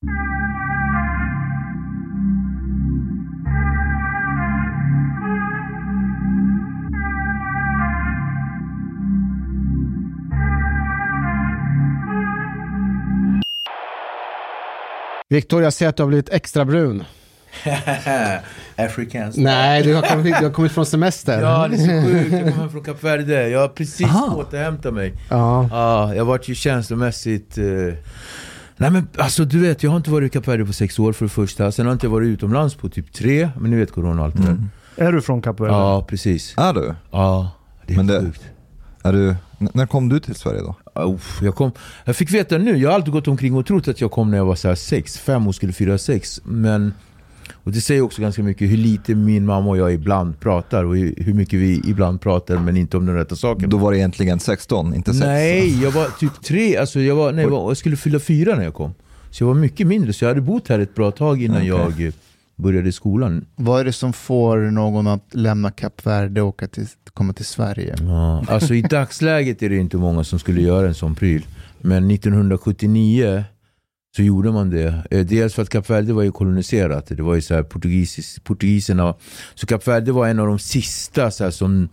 Victor, jag ser att du har blivit extra brun. Africans. Nej, du har kommit, du har kommit från semester. Ja, det är så sjukt. Jag kommer från Kap Verde. Jag har precis Aha. återhämtat mig. Ja. Ja, jag vart ju känslomässigt... Eh... Nej men alltså du vet, jag har inte varit i Kap Verde på sex år för det första. Sen har jag inte varit utomlands på typ tre. Men ni vet corona och allt det där. Mm. Är du från Kap Verde? Ja, precis. Är du? Ja, det är Men det- sjukt. Är du? När kom du till Sverige då? Uff, jag, kom, jag fick veta nu, jag har alltid gått omkring och trott att jag kom när jag var så här sex, fem och skulle fyra sex. Men, och det säger också ganska mycket hur lite min mamma och jag ibland pratar och hur mycket vi ibland pratar men inte om den rätta saken. Då var det egentligen 16, inte 6. Nej, jag var typ tre, alltså jag, var, nej, jag, var, jag skulle fylla fyra när jag kom. Så jag var mycket mindre, så jag hade bott här ett bra tag innan Okej. jag eh, började skolan. Vad är det som får någon att lämna Kap Verde och åka till, komma till Sverige? Ja, alltså i dagsläget är det inte många som skulle göra en sån pryl. Men 1979 så gjorde man det. Eh, Dels för att Kap Verde var ju koloniserat. Det var ju så här portugisis, portugiserna. Så Kap Verde var en av de sista så här, som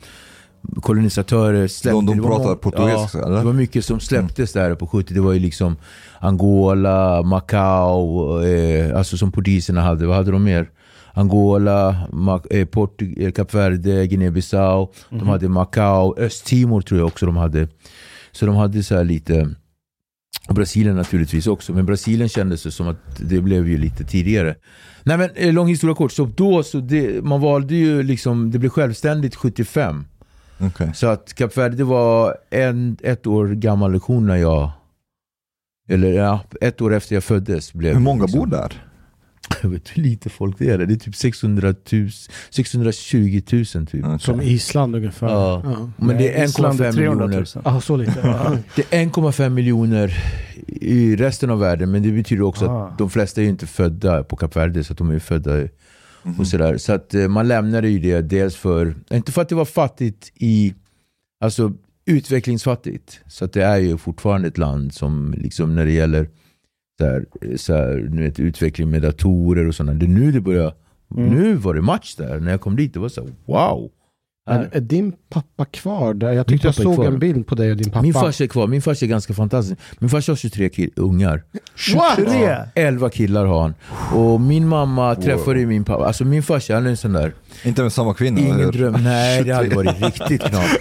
kolonisatörer släppte. De- de pratar portugisiska, ja, eller? Det var mycket som släpptes där på 70. Det var ju liksom Angola, Macau, eh, alltså som portugiserna hade. Vad hade de mer? Angola, eh, eh, Kap Verde, Guinea-Bissau. De hade Macau, Östtimor tror jag också de hade. Så de hade så här lite, och Brasilien naturligtvis också, men Brasilien kändes det som att det blev ju lite tidigare. Nej men eh, lång historia kort, så då så det, man valde ju liksom, det blev självständigt 75. Okej. Så att Kap Verde var en, ett år gammal lektion när jag, eller ja, ett år efter jag föddes. Blev Hur många liksom, bor där? Jag vet hur lite folk det är. Det är typ 600 000, 620 000 typ. Okej. Som Island ungefär. Ja. Ja. Men det är Island 1,5 300 miljoner. 000. Ah, så lite. Ja. Det är 1,5 miljoner i resten av världen, men det betyder också Ah. att de flesta är inte födda på Kap Verde, så att de är födda i- Mhm. och sådär. Så att eh, man lämnade ju det dels för, inte för att det var fattigt i, alltså utvecklingsfattigt. Så att det är ju fortfarande ett land som liksom när det gäller så här, så här, nu vet, utveckling med datorer och sådana. Det är nu det börjar, Mm. nu var det match där. När jag kom dit, det var så här, wow. Men är din pappa kvar där? Jag tyckte jag är såg kvar. en bild på dig och din pappa. Min farsa är kvar, min farsa är ganska fantastisk. Min farsa har 23 ki- ungar. 23! 11 killar har han. Och min mamma träffade ju min pappa. Alltså min farsa han är en sån där, Inte med samma kvinna? eller ingen hur? dröm. Nej det hade varit riktigt knappt.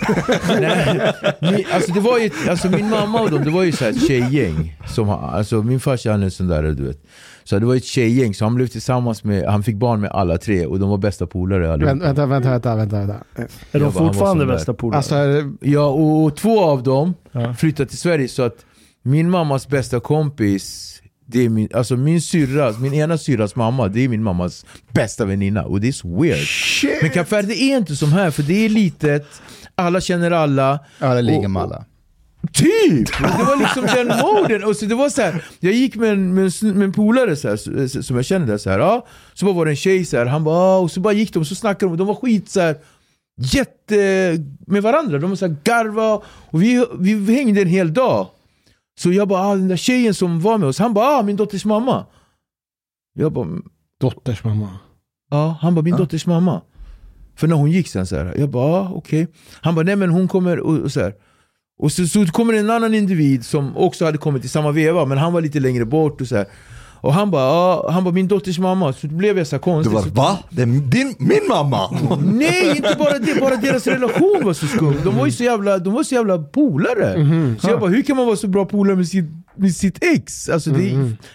Nej, alltså det var ju, alltså min mamma och dem, det var ju så här ett tjejgäng. Som, alltså min farsa han är en sån där du vet. Så det var ett tjejgäng, så han blev tillsammans med, han fick barn med alla tre och de var bästa polare allihopa. Vänta, vänta, vänta, vänta, vänta. Är de fortfarande bästa polare? Alltså, Ja, och två av dem Ja. flyttade till Sverige så att min mammas bästa kompis, det är min, alltså min syrras, min ena syrras mamma, det är min mammas bästa väninna och det är så weird. Men Kap Verde är inte som här, för det är litet, alla känner alla. Det ligger Och- med alla. Typ! Det var liksom den moden. Och så det var så här, jag gick med en, med en, med en polare så här, som jag kände där, så här, ja. Så bara var det en tjej så här, han bara, ah, och så bara gick de, så snackade de, de var skit så här, jätte med varandra. De var så här, garva, och vi, vi hängde en hel dag. Så jag bara, ah, den där tjejen som var med oss, han bara, ah, min dotters mamma. Jag bara, Dotters mamma. Ja, han bara min Ja. dotters mamma. För när hon gick sen så här, jag bara ah, okej. Han bara nej men hon kommer och, och så här. Och så, så kommer en annan individ som också hade kommit i samma veva men han var lite längre bort och så här. Och han bara, ah, han bara min dotters mamma. Så då blev jag så Du konstig. var så, va? Det är din, min mamma! Nej, inte bara det, bara deras relation var så skum. De var ju så jävla, de var så jävla polare. Mhm. Så jag bara, hur kan man vara så bra polare med sitt, med sitt ex? Alltså det,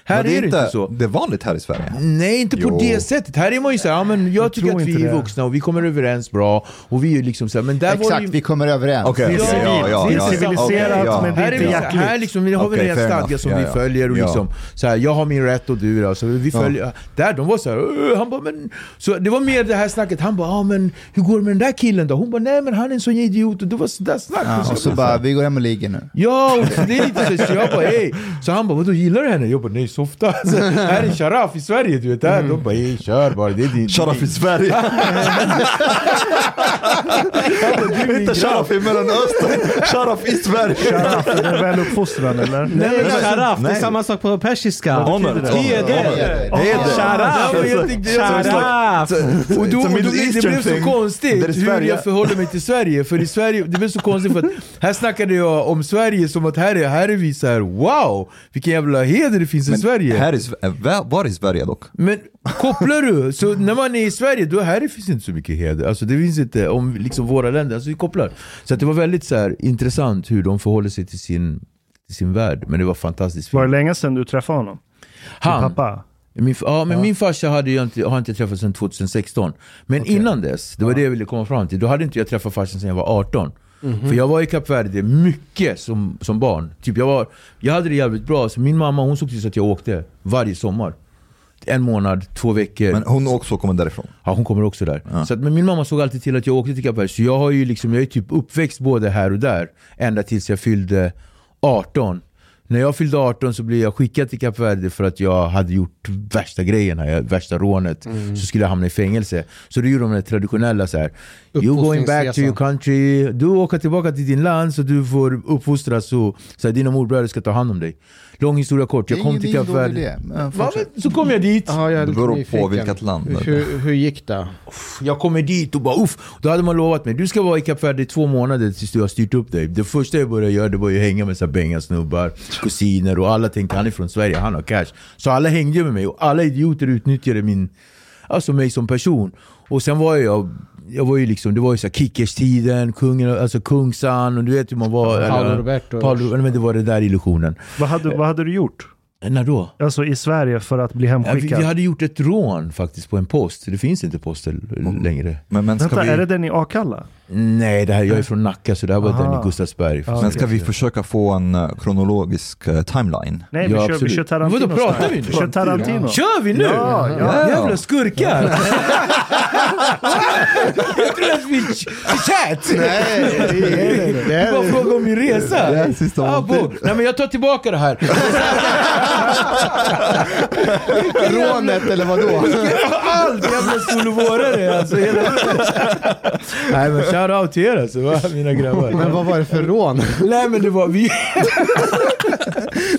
här Var är det inte så. Det är vanligt här i Sverige. Nej, inte på Jo. det sättet. Här är man ju såhär, ja, men jag, tycker tror att vi är det. vuxna och vi kommer överens bra. Och vi är liksom såhär, men där var det Exakt, ju... vi kommer överens. Det är okej, civilt. ja, ja, Det är ja. civiliserat, ja. men det Här är är inte vi, hjärtligt. här liksom, vi har vi Okej, en stadga som Ja, vi ja. följer och Ja. liksom så här, jag har min rätt och du då. Så vi följer, Där de var så här, "Åh", han bara men... Så det var mer det här snacket, han bara ah, men hur går det med den där killen då? Hon bara nej men han är en sån idiot och det var sådär snack. Ja, och så bara, vi går hem och ligger nu. Ja, och det är lite så, så jag bara ey, Så han bara, vadå gillar du henne? Jag bara, nej softa. Så, här är Sharaf i Sverige, du vet. Här. De bara, "Ey, kör bara. Det är din... Sharaf i Sverige. Inte Sharaf i Mellanöstern. Sharaf i Sverige. Sharaf, är det väl uppfostrad eller? Nej, men sharaf, det är Nej. samma sak på persiska. Heder. Sharaf. Och då, det blev så konstigt hur Sverige- jag förhåller mig till Sverige. För i Sverige, det blev så konstigt för att här snackade jag om Sverige som att här är, här är vi så här: wow, vilken jävla heder det finns i Sverige. Här äh, va- var i Sverige dock? Men kopplar du, så när man är i Sverige, då här finns inte så mycket heder. Alltså det finns inte om liksom våra länder, alltså vi kopplar. Så att det var väldigt så här, intressant hur de förhåller sig till sin, till sin värld. Men det var fantastiskt Var det länge sedan du träffade honom? Din Han, pappa? Min, ja, men min farsa hade jag inte, har inte jag träffat sedan 2016. Men innan dess, det var det jag ville komma fram till, då hade inte jag träffat farsan sedan jag var 18. För jag var i Kap Verde mycket som, som barn. Typ jag, var, jag hade det jävligt bra, så min mamma hon såg till så att jag åkte varje sommar. En månad, två veckor. Men hon också kommer därifrån. Ja, hon kommer också där. Ja. Så att, men min mamma såg alltid till att jag åkte till Kap Verde. Så jag, har ju liksom, jag är typ uppväxt både här och där. Ända tills jag fyllde 18. När jag fyllde 18 så blev jag skickad till Kap Verde för att jag hade gjort värsta grejerna, värsta rånet. Så skulle jag hamna i fängelse. Så då gjorde de det traditionella så här. You going back to your country, du åker tillbaka till din land så du får uppfostras så, så här, dina morbröder ska ta hand om dig. Lång historia kort, jag kom till Kap Verde. Så kom jag dit. Ja, jag Det beror på vilket land. Hur, hur gick det? Jag kommer dit och bara uff, då hade man lovat mig du ska vara i Kap Verde i två månader tills du har styrt upp dig. Det första jag började göra det var ju att hänga med så kusiner och alla tänkte han är från Sverige, han har cash. Så alla hängde med mig och alla idioter utnyttjade min, alltså mig som person. Och sen var jag, jag var ju liksom, det var ju så här Kickers-tiden, kungen, alltså Kungsan och du vet hur man var. Paolo eller- Roberto. Paolo, men det var det där illusionen. Vad hade, vad hade du gjort? När då? Alltså i Sverige för att bli Ja, vi, hemskickad? vi hade gjort ett rån faktiskt på en post, det finns inte poster längre. Men, men, ska Vänta, vi, är det den i Akalla? Nej, det här, jag är från Nacka så det här var den i Gustavsberg. Ja, men ska vi försöka få en eh, kronologisk eh, timeline? Nej, vi, Ja, kör, vi kör Tarantino. Vadå, pratar vi inte? Vi kör Tarantino. Kör vi nu? Ja, ja. Jävla skurkar! jag trodde att vi chat! Nej, det är bara fråga om min resa. Det är sista ah. Nej men jag tar tillbaka det här. Rånet eller vadå? Allt jävla solovårare alltså. Hela... Nej men shoutout till er alltså, va, mina grabbar. Men vad var det för rån? Nej men det var vi...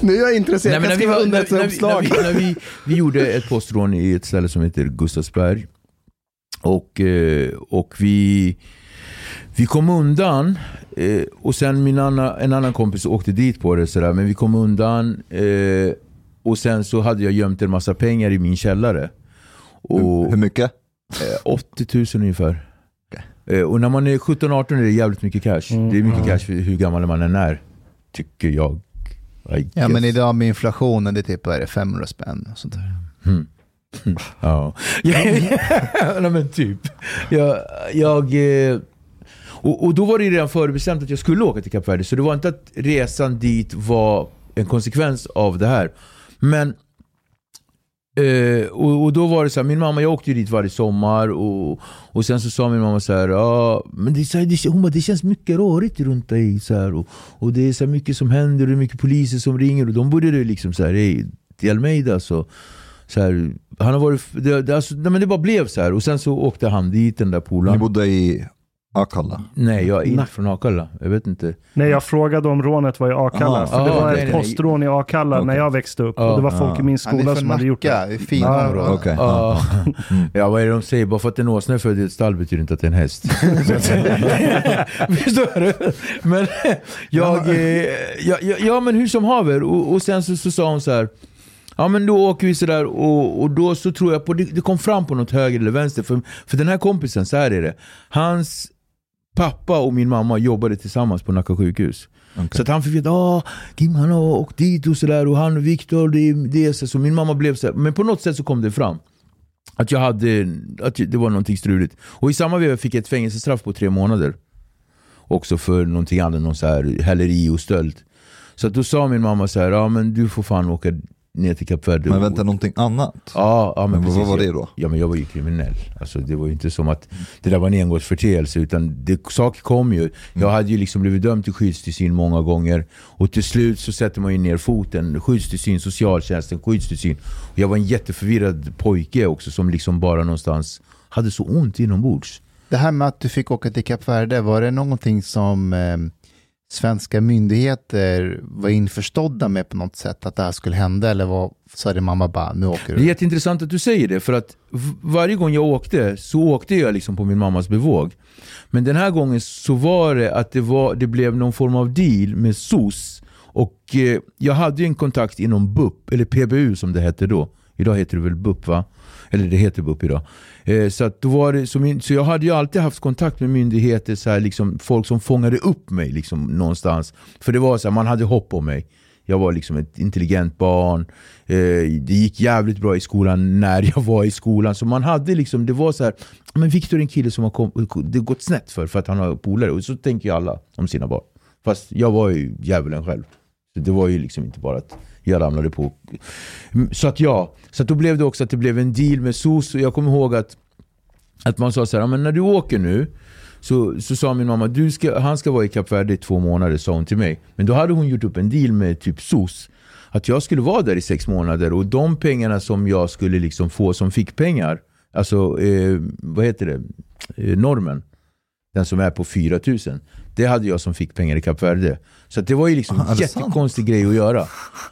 Nu är jag intresserad, Nej, jag ska vi, skriva under när, ett när, vi, uppslag. när, vi, när vi, vi gjorde ett postrån i ett ställe som heter Gustavsberg. Och, eh, och vi, vi kom undan. Eh, och sen min anna, en annan kompis åkte dit på det. Sådär, men vi kom undan. Eh, och sen så hade jag gömt en massa pengar i min källare. Och, Hur mycket? Eh, 80 000 ungefär. Eh, och när man är 17-18 är det jävligt mycket cash. Det är mycket cash för hur gammal man än är. Tycker jag. Ja men idag med inflationen, det är typ är det, 500 spänn och sånt där. Mm. Ja. Nej men typ. Jag, jag, eh, och, och då var det ju redan förbestämt att jag skulle åka till Kap Verde. Så det var inte att resan dit var en konsekvens av det här. Men Eh, och, och då var det så här, min mamma, jag åkte ju dit varje sommar och, och sen så sa min mamma så här, ja, men det, så här, det, hon bara, det känns mycket rörigt runt dig så här, och, och det är så här mycket som händer och det är mycket poliser som ringer och de började liksom så här, hey, till Almeida så, så här, han har varit, det, det, alltså, nej, men det bara blev så här och sen så åkte han dit den där polaren. Ni bodde i Akalla? Nej, jag är inte från Akalla, jag vet inte. Nej, jag frågade om rånet var i Akalla. Aha. för det Ah, var nej, ett nej, nej. postrån i Akalla när Okej. jag växte upp. Ja. och det var folk Ah. i min Han skola från som hade gjort det. det är fint Ja, område. Okej. Ja. ja, vad är det de säger? Bara för att en åsna är född i ett stall betyder inte att det är en häst. Förstår du? Men jag, eh, ja, ja, ja men hur som haver. Och, och sen så, så sa hon så här. Ja men då åker vi sådär och, och då så tror jag på, det, det kom fram på något höger eller vänster. För, för den här kompisen, så här är det. Hans pappa och min mamma jobbade tillsammans på Nacka sjukhus. Okej. Så att han fick veta att Kim han har åkt dit och sådär och han och Viktor, det, det så. så min mamma blev så här, men på något sätt så kom det fram. Att jag hade, att det var någonting struligt. Och i samma veva fick jag ett fängelsestraff på tre månader. Också för någonting annat, någon så här häleri och stöld. Så att då sa min mamma så här, ja men du får fan åka ner till Kap Verde. Men vänta, någonting annat? Ja, ja men, Men precis. vad var det då? Ja, men jag var ju kriminell. Alltså, det var ju inte som att det där var en engångsförteelse utan det, saker kom ju. Jag hade ju liksom blivit dömd till skyddstillsyn många gånger och till slut så sätter man ju ner foten. Skyddstillsyn, socialtjänsten, skyddstillsyn. Och jag var en jätteförvirrad pojke också som liksom bara någonstans hade så ont inombords. Det här med att du fick åka till Kap Verde, var det någonting som eh, svenska myndigheter var införstådda med på något sätt att det här skulle hända eller var, mamma bara nu åker Det är du? jätteintressant att du säger det, för att varje gång jag åkte så åkte jag liksom på min mammas bevåg. Men den här gången så var det att det, var, det blev någon form av deal med SOS. Och eh, jag hade en kontakt inom BUP, eller PBU som det hette då. Idag heter det väl BUP va? Eller det heter BUP idag. Eh, så, att då var det, så, min, så jag hade ju alltid haft kontakt med myndigheter, så här, liksom, folk som fångade upp mig liksom, någonstans. För det var så här, man hade hopp om mig. Jag var liksom ett intelligent barn. Eh, det gick jävligt bra i skolan när jag var i skolan. Så man hade liksom, det var så här, men Viktor är en kille som har kom, det har gått snett för, för att han har polare. Och så tänker ju alla om sina barn. Fast jag var ju djävulen själv. Så det var ju liksom inte bara att jag ramlade på. Mm, så att ja, så att då blev det också att det blev en deal med SOS. Och jag kommer ihåg att, att man sa så här, men när du åker nu så, så sa min mamma, du ska, han ska vara i Kap Verde i två månader, sa hon till mig. Men då hade hon gjort upp en deal med typ SOS. Att jag skulle vara där i sex månader och de pengarna som jag skulle liksom få som fick pengar, alltså eh, vad heter det, eh, normen, den som är på 4000 det hade jag som fick pengar i Kap Verde. Så det var ju liksom Ah, en är jättekonstig grej att göra.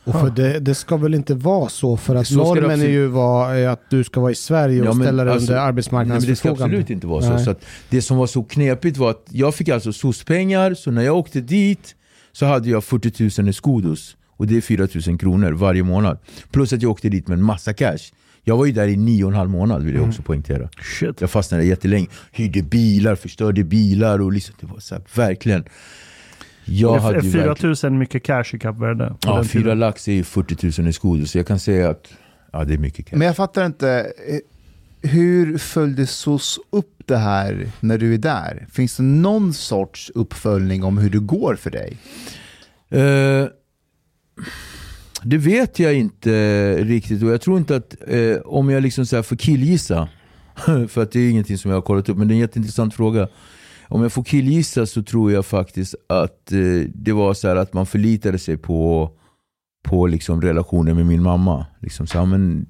Och för det, det ska väl inte vara så för att Så normen är absolut- ju var, är att du ska vara i Sverige och Ja, men ställa dig alltså- under Nej, men arbetsmarknadens det ska absolut inte vara så. Nej. så att det som var så knepigt var att jag fick alltså SOS-pengar, så när jag åkte dit så hade jag 40 000 i Skodos. Och det är 4 000 kronor varje månad. Plus att jag åkte dit med en massa cash. Jag var ju där i nio och en halv månad vill jag Mm. också poängtera. Shit. Jag fastnade jättelänge. Hyrde bilar, förstörde bilar och liksom, det var så här, verkligen. Jag Är hade ju 4 verkligen, 000 mycket cash i Kap Verde? ja, den fyra tiden? lax är ju 40 000 i Skodos. Så jag kan säga att ja, det är mycket cash. Men jag fattar inte, eh, hur följde SOS upp det här när du är där? Finns det någon sorts uppföljning om hur det går för dig? Eh, det vet jag inte riktigt och jag tror inte att eh, om jag liksom så här får killgissa, för att det är ingenting som jag har kollat upp, men det är en jätteintressant fråga. Om jag får killgissa så tror jag faktiskt att eh, det var så här att man förlitade sig på, på liksom relationen med min mamma. Liksom så här, men,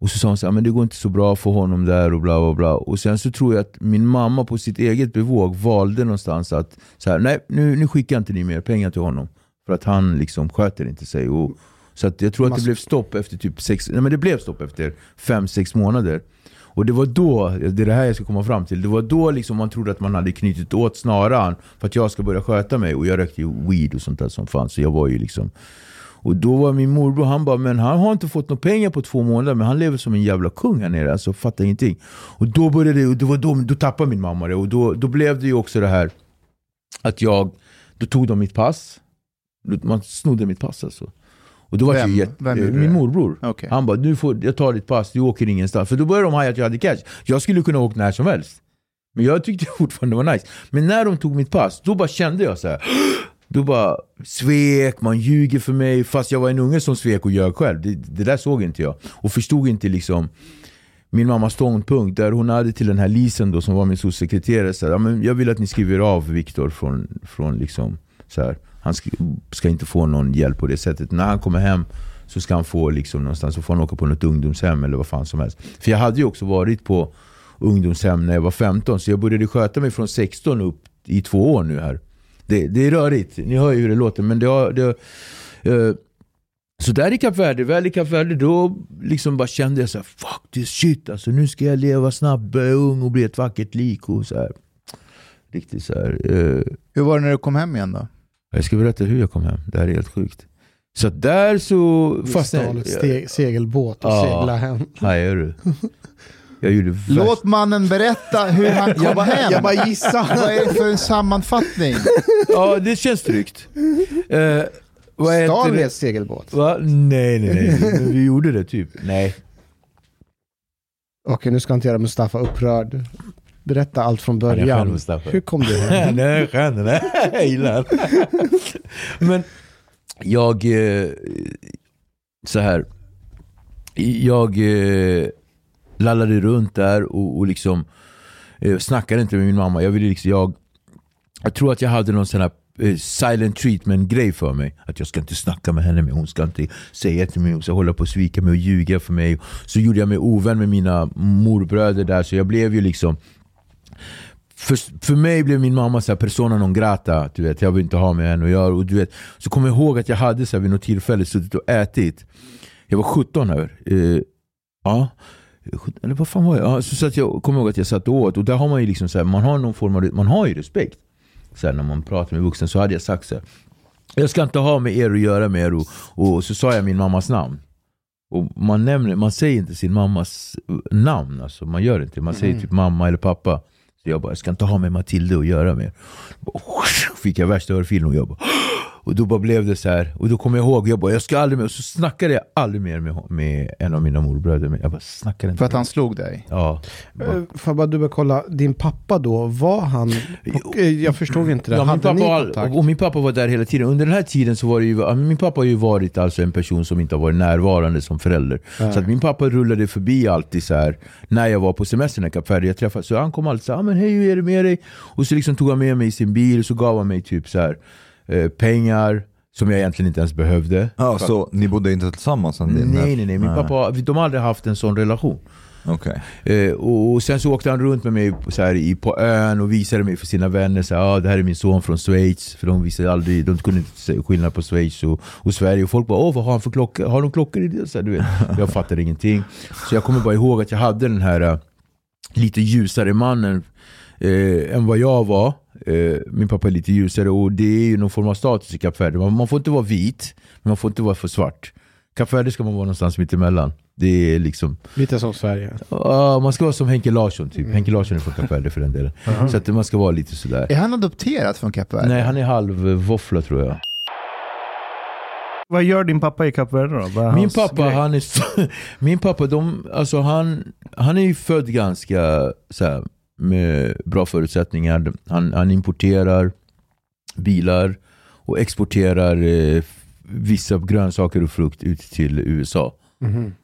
och så sa hon så här, men det går inte så bra för honom där och bla bla bla. Och sen så tror jag att min mamma på sitt eget bevåg valde någonstans att så här, nej nu, nu skickar inte ni mer pengar till honom. För att han liksom sköter inte sig. Och, så att jag tror att det blev stopp efter typ sex, nej men det blev stopp efter fem, sex månader. Och det var då, det är det här jag ska komma fram till, det var då liksom man trodde att man hade knutit åt snaran för att jag ska börja sköta mig. Och jag rökte ju weed och sånt där som fanns. Så jag var ju liksom och då var min morbror, han bara, men han har inte fått några pengar på två månader, men han lever som en jävla kung här nere, alltså fattar ingenting. Och då började det, och det var då, då tappade min mamma det, och då, då blev det ju också det här att jag, då tog de mitt pass, man snodde mitt pass alltså. Och då var Vem- jätte, vem gjorde min morbror. Okej. Han bara, du får, jag tar ditt pass, du åker ingenstans. För då började de haja att jag hade cash. Jag skulle kunna åka när som helst. Men jag tyckte fortfarande det var nice. Men när de tog mitt pass, då bara kände jag så här. Då bara svek, man ljuger för mig. Fast jag var en unge som svek och ljög själv. Det, det där såg inte jag. Och förstod inte liksom min mammas ståndpunkt. Där hon hade till den här Lisen då, som var min socialsekreterare. Så här, jag vill att ni skriver av Viktor från, från liksom, så här, han ska, ska inte få någon hjälp på det sättet. När han kommer hem så ska han få liksom någonstans, så får han åka på något ungdomshem eller vad fan som helst. För jag hade ju också varit på ungdomshem när jag var 15, så jag började sköta mig från 16 upp i två år nu här. Det, det är rörigt, ni hör ju hur det låter, men det har... Det, eh, så där i Kap Verde, väl i Kap Verde, då liksom bara kände jag så här, fuck this shit, alltså nu ska jag leva snabbt, ung och bli ett vackert lik och så här. Riktigt så här. eh, Hur var det när du kom hem igen då? Jag ska berätta hur jag kom hem, det här är helt sjukt. Så där så Du fastnade stal ett steg, segelbåt och Ja. segla hem. Hajar du? Jag Låt mannen berätta hur han kom Jag bara, hem. jag bara gissar. Vad är det för en sammanfattning? Ja, det känns tryggt. Vad heter Stal vi ett segelbåt? Va? Nej, nej, nej. Vi gjorde det typ. Nej. Okej, nu ska jag inte göra Mustafa upprörd. Berätta allt från är skön, början. Mustafa. Hur kom du hem? Nej, skön. Nej, jag gillar. Men jag... Eh, så här. Jag eh, lallade runt där och, och liksom eh, snackade inte med min mamma. Jag ville liksom, jag, jag tror att jag hade någon sån här silent treatment grej för mig. Att jag ska inte snacka med henne, men hon ska inte säga till mig, hon ska hålla på och svika mig och ljuga för mig. Så gjorde jag mig ovän med mina morbröder där, så jag blev ju liksom för, för mig blev min mamma så här persona non grata, du vet, jag vill inte ha med henne att göra. Och du vet, så kommer jag ihåg att jag hade så här, vid något tillfälle suttit och ätit. Jag var 17 här. Eh, ja. Eller vad fan var jag? Ja, så, så att jag kommer ihåg att jag satt och åt. Och där har man ju liksom så här, man har någon form av, man har ju respekt. Så när man pratar med vuxna så hade jag sagt så här. Jag ska inte ha med er att göra mer. Och, och så sa jag min mammas namn. Och man, nämner, man säger inte sin mammas namn. Alltså, man gör inte. Man säger typ mamma eller pappa. Så jag bara, jag ska inte ha med Matilda att göra mer. Fick jag värsta örfilen och jag bara och då bara blev det så här. Och då kommer jag ihåg, jag bara, jag ska aldrig mer. Och så snackade jag aldrig mer med, med en av mina morbröder. Men jag bara snackade inte För att han slog dig? Ja. Eh, Får jag bara dubbelkolla, din pappa då, var han... Och, eh, jag förstod inte det. Ja, min pappa och min pappa var där hela tiden. Under den här tiden så var det ju, min pappa har ju varit alltså en person som inte har varit närvarande som förälder. Så att min pappa rullade förbi alltid så här när jag var på semestern i Kap Verde. Jag träffade, så han kom alltid så här, ah, men hej hur är det med dig? Och så liksom tog han med mig i sin bil och så gav han mig typ så här, eh, pengar som jag egentligen inte ens behövde. Ja, så ni bodde inte tillsammans? Nej nej nej, min pappa, de har aldrig haft en sån relation. Okej. Eh, och, och sen så åkte han runt med mig så här, i, på ön och visade mig för sina vänner. Så här, ah, det här är min son från Schweiz. För de visade aldrig, de kunde inte se skillnad på Schweiz och, och Sverige. Och folk bara, åh vad har han för klockor? Har de klockor i det? Så här, du vet. Jag fattade ingenting. Så jag kommer bara ihåg att jag hade den här eh, lite ljusare mannen eh, än vad jag var. Eh, min pappa är lite ljusare och det är ju någon form av status i Kap Verde. Man, får inte vara vit, men man får inte vara för svart. Kap Verde ska man vara någonstans mitt emellan. Det är liksom Lite som Sverige. Ja, man ska vara som Henke Larsson typ. Henke Larsson är från Kap Verde för den delen. Så att man ska vara lite sådär. Är han adopterad från Kap Verde? Nej, han är halv våffla tror jag. Vad gör din pappa i Kap Verde då? Min pappa, grej? han är, min pappa, de, alltså han, han är ju född ganska så här, med bra förutsättningar. Han, han importerar bilar och exporterar eh, vissa grönsaker och frukt ut till USA.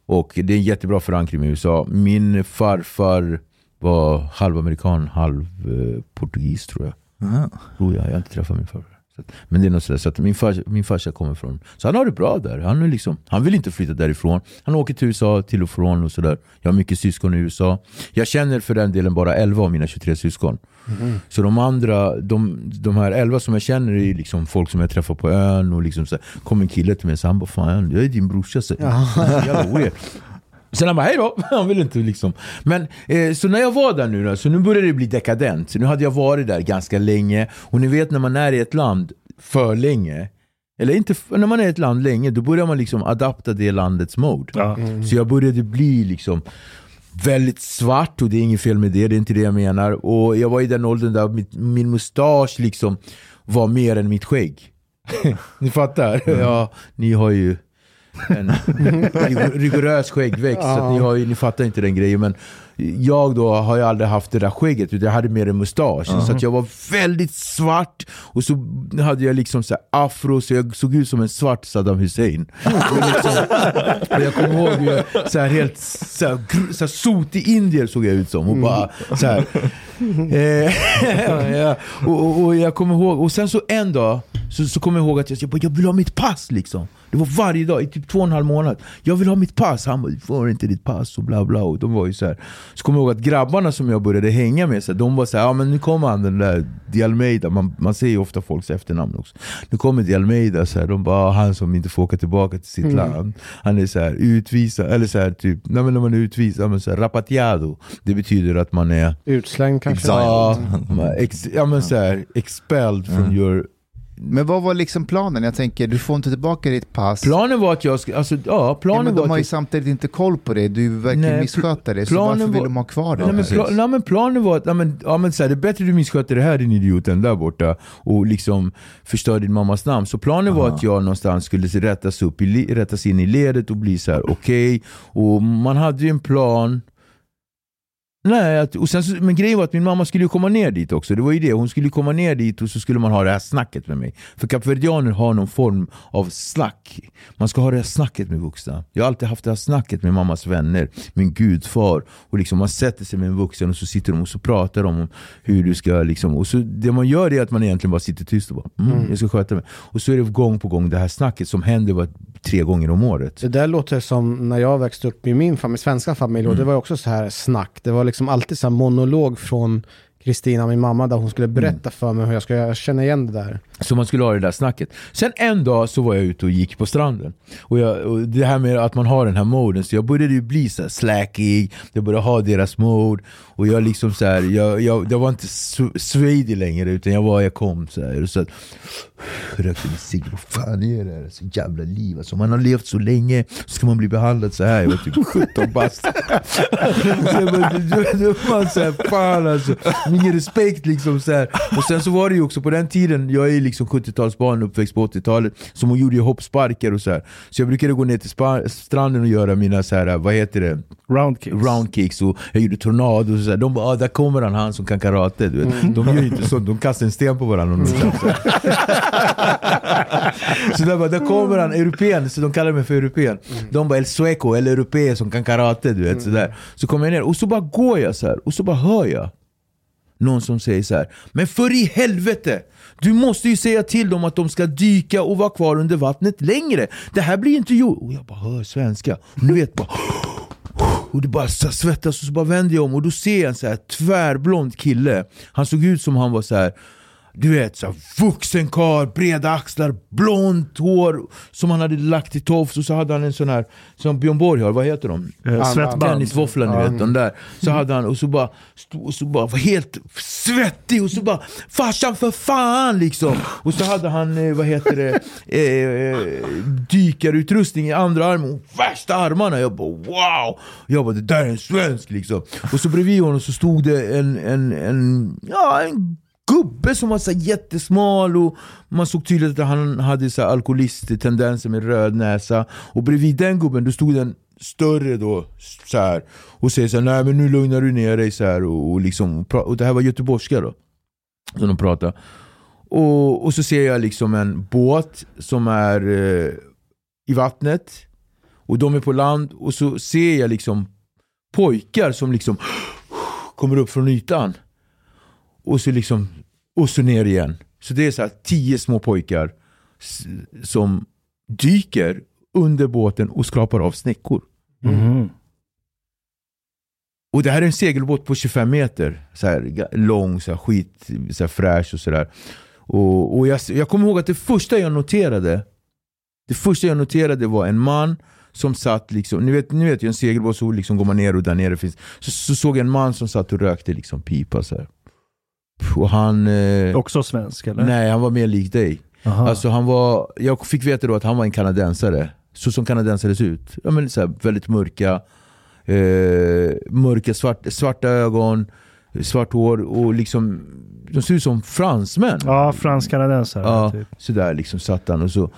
Och det är en jättebra förankring med USA. Min farfar var halvamerikan, halv eh, portugis tror jag. Aha. Tror jag, jag har inte träffat min farfar. Så att, men det är något sådär, så att min, fars, min farsa kommer från... Så han har det bra där. Han, är liksom, han vill inte flytta därifrån. Han åker till USA till och från och sådär. Jag har mycket syskon i USA. Jag känner för den delen bara 11 av mina 23 syskon. Så de andra, de, de här 11 som jag känner är liksom folk som jag träffar på ön. Och liksom så här, kom en kille till mig och han bara Fan jag är din brorsa. Så, jävla weird. Sen han bara hej då, han vill inte liksom. Men eh, så när jag var där nu då, så nu började det bli dekadent. Så nu hade jag varit där ganska länge. Och ni vet när man är i ett land för länge. Eller inte, när man är i ett land länge, då börjar man liksom adapta det landets mode. Ja. Så jag började bli liksom väldigt svart och det är inget fel med det, det är inte det jag menar. Och jag var i den åldern där mitt, min mustasch liksom var mer än mitt skägg. ni fattar? Ja, ni har ju en rig- rigorös skäggväxt, så att ni, har ni fattar inte den grejen. Men jag då har ju aldrig haft det där skägget, utan jag hade mer en mustasch. Så att jag var väldigt svart och så hade jag liksom så här afro, så jag såg ut som en svart Saddam Hussein. Och liksom, och jag kommer ihåg jag, så här helt så här, så här sotig indier såg jag ut som. Och bara så här. Eh, ja, och, och, och jag kommer ihåg, och sen så en dag så, så kommer jag ihåg att jag, jag, bara, jag vill ha mitt pass liksom. Det var varje dag i typ två och en halv månad. Jag vill ha mitt pass. Han bara, du får inte ditt pass och bla bla. Och de var ju så här. Så kommer jag ihåg att grabbarna som jag började hänga med, så här, de var så här, ja men nu kommer han den där Di Almeida. Man, man ser ju ofta folks efternamn också. Nu kommer Di Almeida, så här, de bara, "Ah, han som inte får åka tillbaka till sitt land. Han är så här utvisad, eller så här, typ, nej, men när man är utvisad, men så här, rapateado. Det betyder att man är Utslängd kanske? Ja, ex, ja men så här, expelled from your... Men vad var liksom planen? Jag tänker, du får inte tillbaka ditt pass. Planen var att jag skulle, alltså ja, ja, planen men var de har att ju jag, samtidigt inte koll på det. Du verkar Nej, missköta det. Så planen varför vill var- de ha kvar det? Nej men, pla, nej, men planen var att, nej, men, ja, men, så här, det är bättre du missköter det här din idiot än där borta och liksom förstör din mammas namn. Så planen var att jag någonstans skulle se- rättas, upp i, rättas in i ledet och bli så här okej. Och man hade ju en plan Nej, att, och sen, så- men grejen var att min mamma skulle komma ner dit också. Det var ju det. Hon skulle komma ner dit och så skulle man ha det här snacket med mig. För kapverdianer har någon form av snack. Man ska ha det här snacket med vuxna. Jag har alltid haft det här snacket med mammas vänner, min gudfar. Och liksom man sätter sig med en vuxen och så sitter de och så pratar de om hur du ska... Liksom, och så det man gör är att man egentligen bara sitter tyst och bara mm, jag ska sköta mig. Och så är det gång på gång det här snacket som händer var, tre gånger om året. Det där låter som när jag växte upp i min familj, svenska familj, och det var också så här snack. Det var liksom alltid så monolog från Kristina, min mamma, där hon skulle berätta för mig hur jag. Jag känner igen det där. Så man skulle ha det där snacket. Sen en dag så var jag ute och gick på stranden. Och, jag, och det här med att man har den här moden, så jag började ju bli så slackig, jag började ha deras mode. Och jag liksom så här, jag, jag, jag var inte swedig längre utan jag var, jag kom så här. Och så att, rökte en cigg, vad fan är det här? Så jävla liv alltså. Man har levt så länge, så ska man bli behandlad så här. Jag var typ 17 bast. Man så här, fan alltså. Ingen respekt liksom så här. Och sen så var det ju också på den tiden, jag är liksom 70-talsbarn uppväxt på 80-talet, så hon gjorde ju hoppsparkar och så här. Så jag brukade gå ner till stranden och göra mina så här, vad heter det? Roundkicks. roundkicks och jag gjorde tornado och så här. De bara ah, där kommer han, han som kan karate. Du vet. De gör ju inte sånt, de kastar en sten på varandra. de kan, så så där, bara, där kommer han, europén, så de kallar mig för europén. De bara el sueco, eller europé som kan karate. Du vet, så, där. så kommer jag ner och så bara går jag så här och så bara hör jag någon som säger så här. Men för i helvete! Du måste ju säga till dem att de ska dyka och vara kvar under vattnet längre. Det här blir inte gjort. Och jag bara hör svenska. Och ni vet bara och det bara så svettas och så bara vänder jag om och då ser jag en så här tvärblond kille. Han såg ut som han var så här du vet, så vuxen karl, breda axlar, blont hår som han hade lagt i tofs och så hade han en sån här som Björn Borg har, vad heter de? Eh, Svettband. Tennisvåfflan ni vet, den där. Så hade han, och så bara, stod, och så bara var helt svettig och så bara Farsan för fan liksom! Och så hade han, eh, vad heter det, eh, eh, dykarutrustning i andra armen och värsta armarna. Jag bara wow! Jag bara det där är en svensk liksom. Och så bredvid honom så stod det en, en, en, ja, en gubbe som var så jättesmal och man såg tydligt att han hade så alkoholisttendenser med röd näsa. Och bredvid den gubben då stod den större då så här och säger så här, nej men nu lugnar du ner dig så här och, och liksom och det här var göteborgska då. Som de pratade. Och, och så ser jag liksom en båt som är eh, i vattnet och de är på land och så ser jag liksom pojkar som liksom kommer upp från ytan. Och så liksom och så ner igen. Så det är så här tio små pojkar som dyker under båten och skrapar av snäckor. Mhm. Och det här är en segelbåt på 25 meter. Så här, lång, så här, skit, så här, fräsch och sådär. Och, och jag, jag kommer ihåg att det första jag noterade Det första jag noterade var en man som satt liksom, ni vet, ni vet ju en segelbåt så liksom går man ner och där nere finns så, så såg jag en man som satt och rökte liksom pipa så här. Och han... Eh, Också svensk eller? nej, han var mer lik dig. Aha. Alltså han var, jag fick veta då att han var en kanadensare. Så som kanadensare ser ut. Ja, men så här, väldigt mörka, eh, mörka svart, svarta ögon, svart hår och liksom, de ser ut som fransmän. ja, fransk-kanadensare. Ja, Typ. sådär liksom satt han och så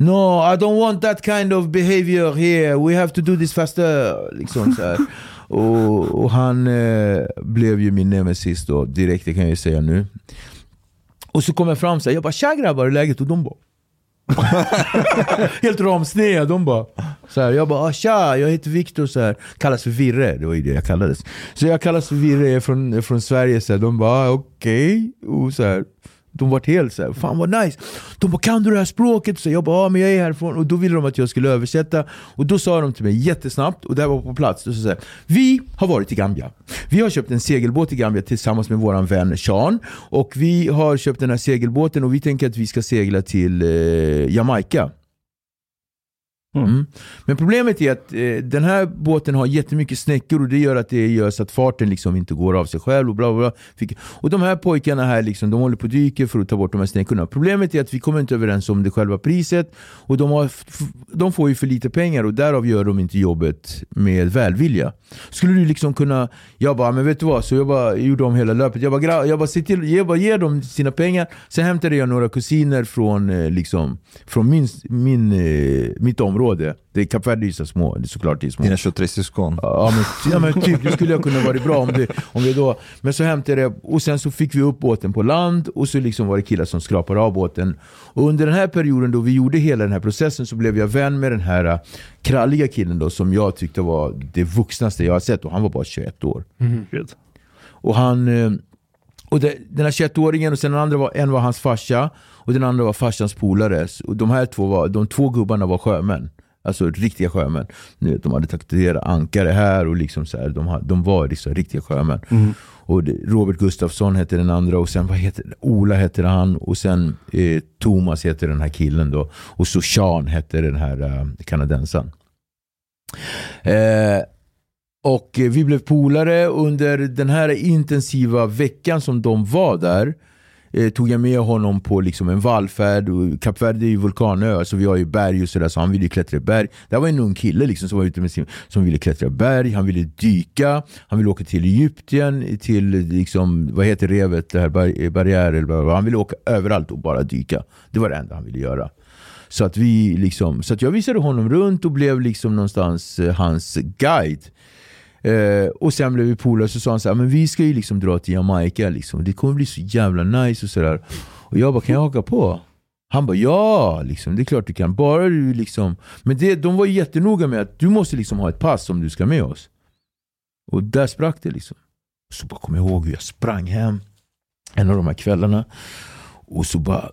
No, I don't want that kind of behavior here. We have to do this faster. Liksom så. och, och han eh, blev ju min nemesis då, direkt, det kan jag ju säga nu. Och så kom jag fram så här, jag bara tja grabbar, hur är läget? Och de bara Helt ramsneda, de bara så här, Jag bara ah, tja, jag heter Viktor, så här, kallas för Virre, det var ju det jag kallades. Så jag kallas för Virre, jag är från, från Sverige, så här, de bara ah, okej. Och så här, de var helt såhär, fan vad nice. De bara, kan du det här språket? Så jag bara, ja men jag är härifrån. Och då ville de att jag skulle översätta. Och då sa de till mig jättesnabbt, och det här var på plats. Och så sa vi har varit i Gambia. Vi har köpt en segelbåt i Gambia tillsammans med våran vän Sean. Och vi har köpt den här segelbåten och vi tänker att vi ska segla till eh, Jamaica. Mm. mm. Men problemet är att eh, den här båten har jättemycket snäckor och det gör att det gör så att farten liksom inte går av sig själv. Och, bla bla bla. Och de här pojkarna här liksom, de håller på och dyker för att ta bort de här snäckorna. Problemet är att vi kommer inte överens om det själva priset och de, har, de får ju för lite pengar och därav gör de inte jobbet med välvilja. Skulle du liksom kunna, jag bara, men vet du vad? Så jag bara gjorde om hela löpet. Jag bara, jag bara, se till, jag bara ger dem sina pengar. Sen hämtade jag några kusiner från, eh, liksom, från min, min, eh, mitt område område. Det är Kap Verde är så små, det är såklart det är små. Dina 23 syskon. Ja men, ja men typ, det skulle jag kunna varit bra om, det, om vi då... Men så hämtade jag, och sen så fick vi upp båten på land och så liksom var det killar som skrapade av båten. Och under den här perioden då vi gjorde hela den här processen så blev jag vän med den här äh, kralliga killen då som jag tyckte var det vuxnaste jag har sett och han var bara 21 år. Gud. Och han... eh, Och det, den här 21-åringen och sen den andra var, en var hans farsa och den andra var farsans polare. Och de här två var, de två gubbarna var sjömän. Alltså riktiga sjömän. De hade tatuerat ankare här och liksom så här, de, de var liksom riktiga sjömän. Och det, Robert Gustafsson hette den andra och sen vad heter Ola hette han och sen eh, Thomas hette den här killen då. Och så Sean hette den här eh, kanadensaren. Eh, och vi blev polare under den här intensiva veckan som de var där. Eh, tog jag med honom på liksom en vallfärd. Kap Verde är ju vulkanö, så vi har ju berg och sådär. Så han ville klättra i berg. Det här var en ung kille liksom, som var ute med sin, som ville klättra i berg. Han ville dyka. Han ville åka till Egypten, till liksom, vad heter revet, det här bar- eh, barriär eller vad- vad. Han ville åka överallt och bara dyka. Det var det enda han ville göra. Så att, vi liksom, så att jag visade honom runt och blev liksom någonstans eh, hans guide. Eh, och sen blev vi polare så sa han så här, men vi ska ju liksom dra till Jamaica liksom. Det kommer bli så jävla nice och sådär. Och jag bara, kan jag haka på? Han bara, ja, liksom, det är klart du kan. Bara du liksom. Men det, de var ju jättenoga med att du måste liksom ha ett pass om du ska med oss. Och där sprack det liksom. Så bara kom jag ihåg hur jag sprang hem en av de här kvällarna. Och så bara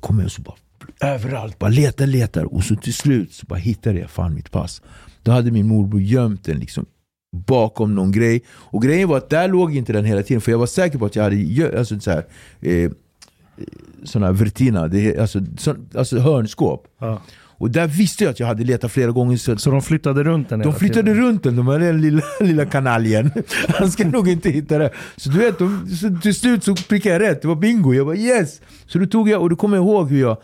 kom jag och så bara överallt, bara letar, letar. Och så till slut så bara hittade jag fan mitt pass. Då hade min morbror gömt den liksom bakom någon grej. Och grejen var att där låg inte den hela tiden. För jag var säker på att jag hade alltså, så här, eh, såna vertina, det alltså, så, alltså hörnskåp. Ja. Och där visste jag att jag hade letat flera gånger. Så Så de flyttade runt den de flyttade tiden. runt den, de här den lilla, lilla kanaljen. Han ska nog inte hitta det. Så du vet, de, så till slut så prickade jag rätt. Det var bingo. Jag bara yes! Så då tog jag, och då kommer jag ihåg hur jag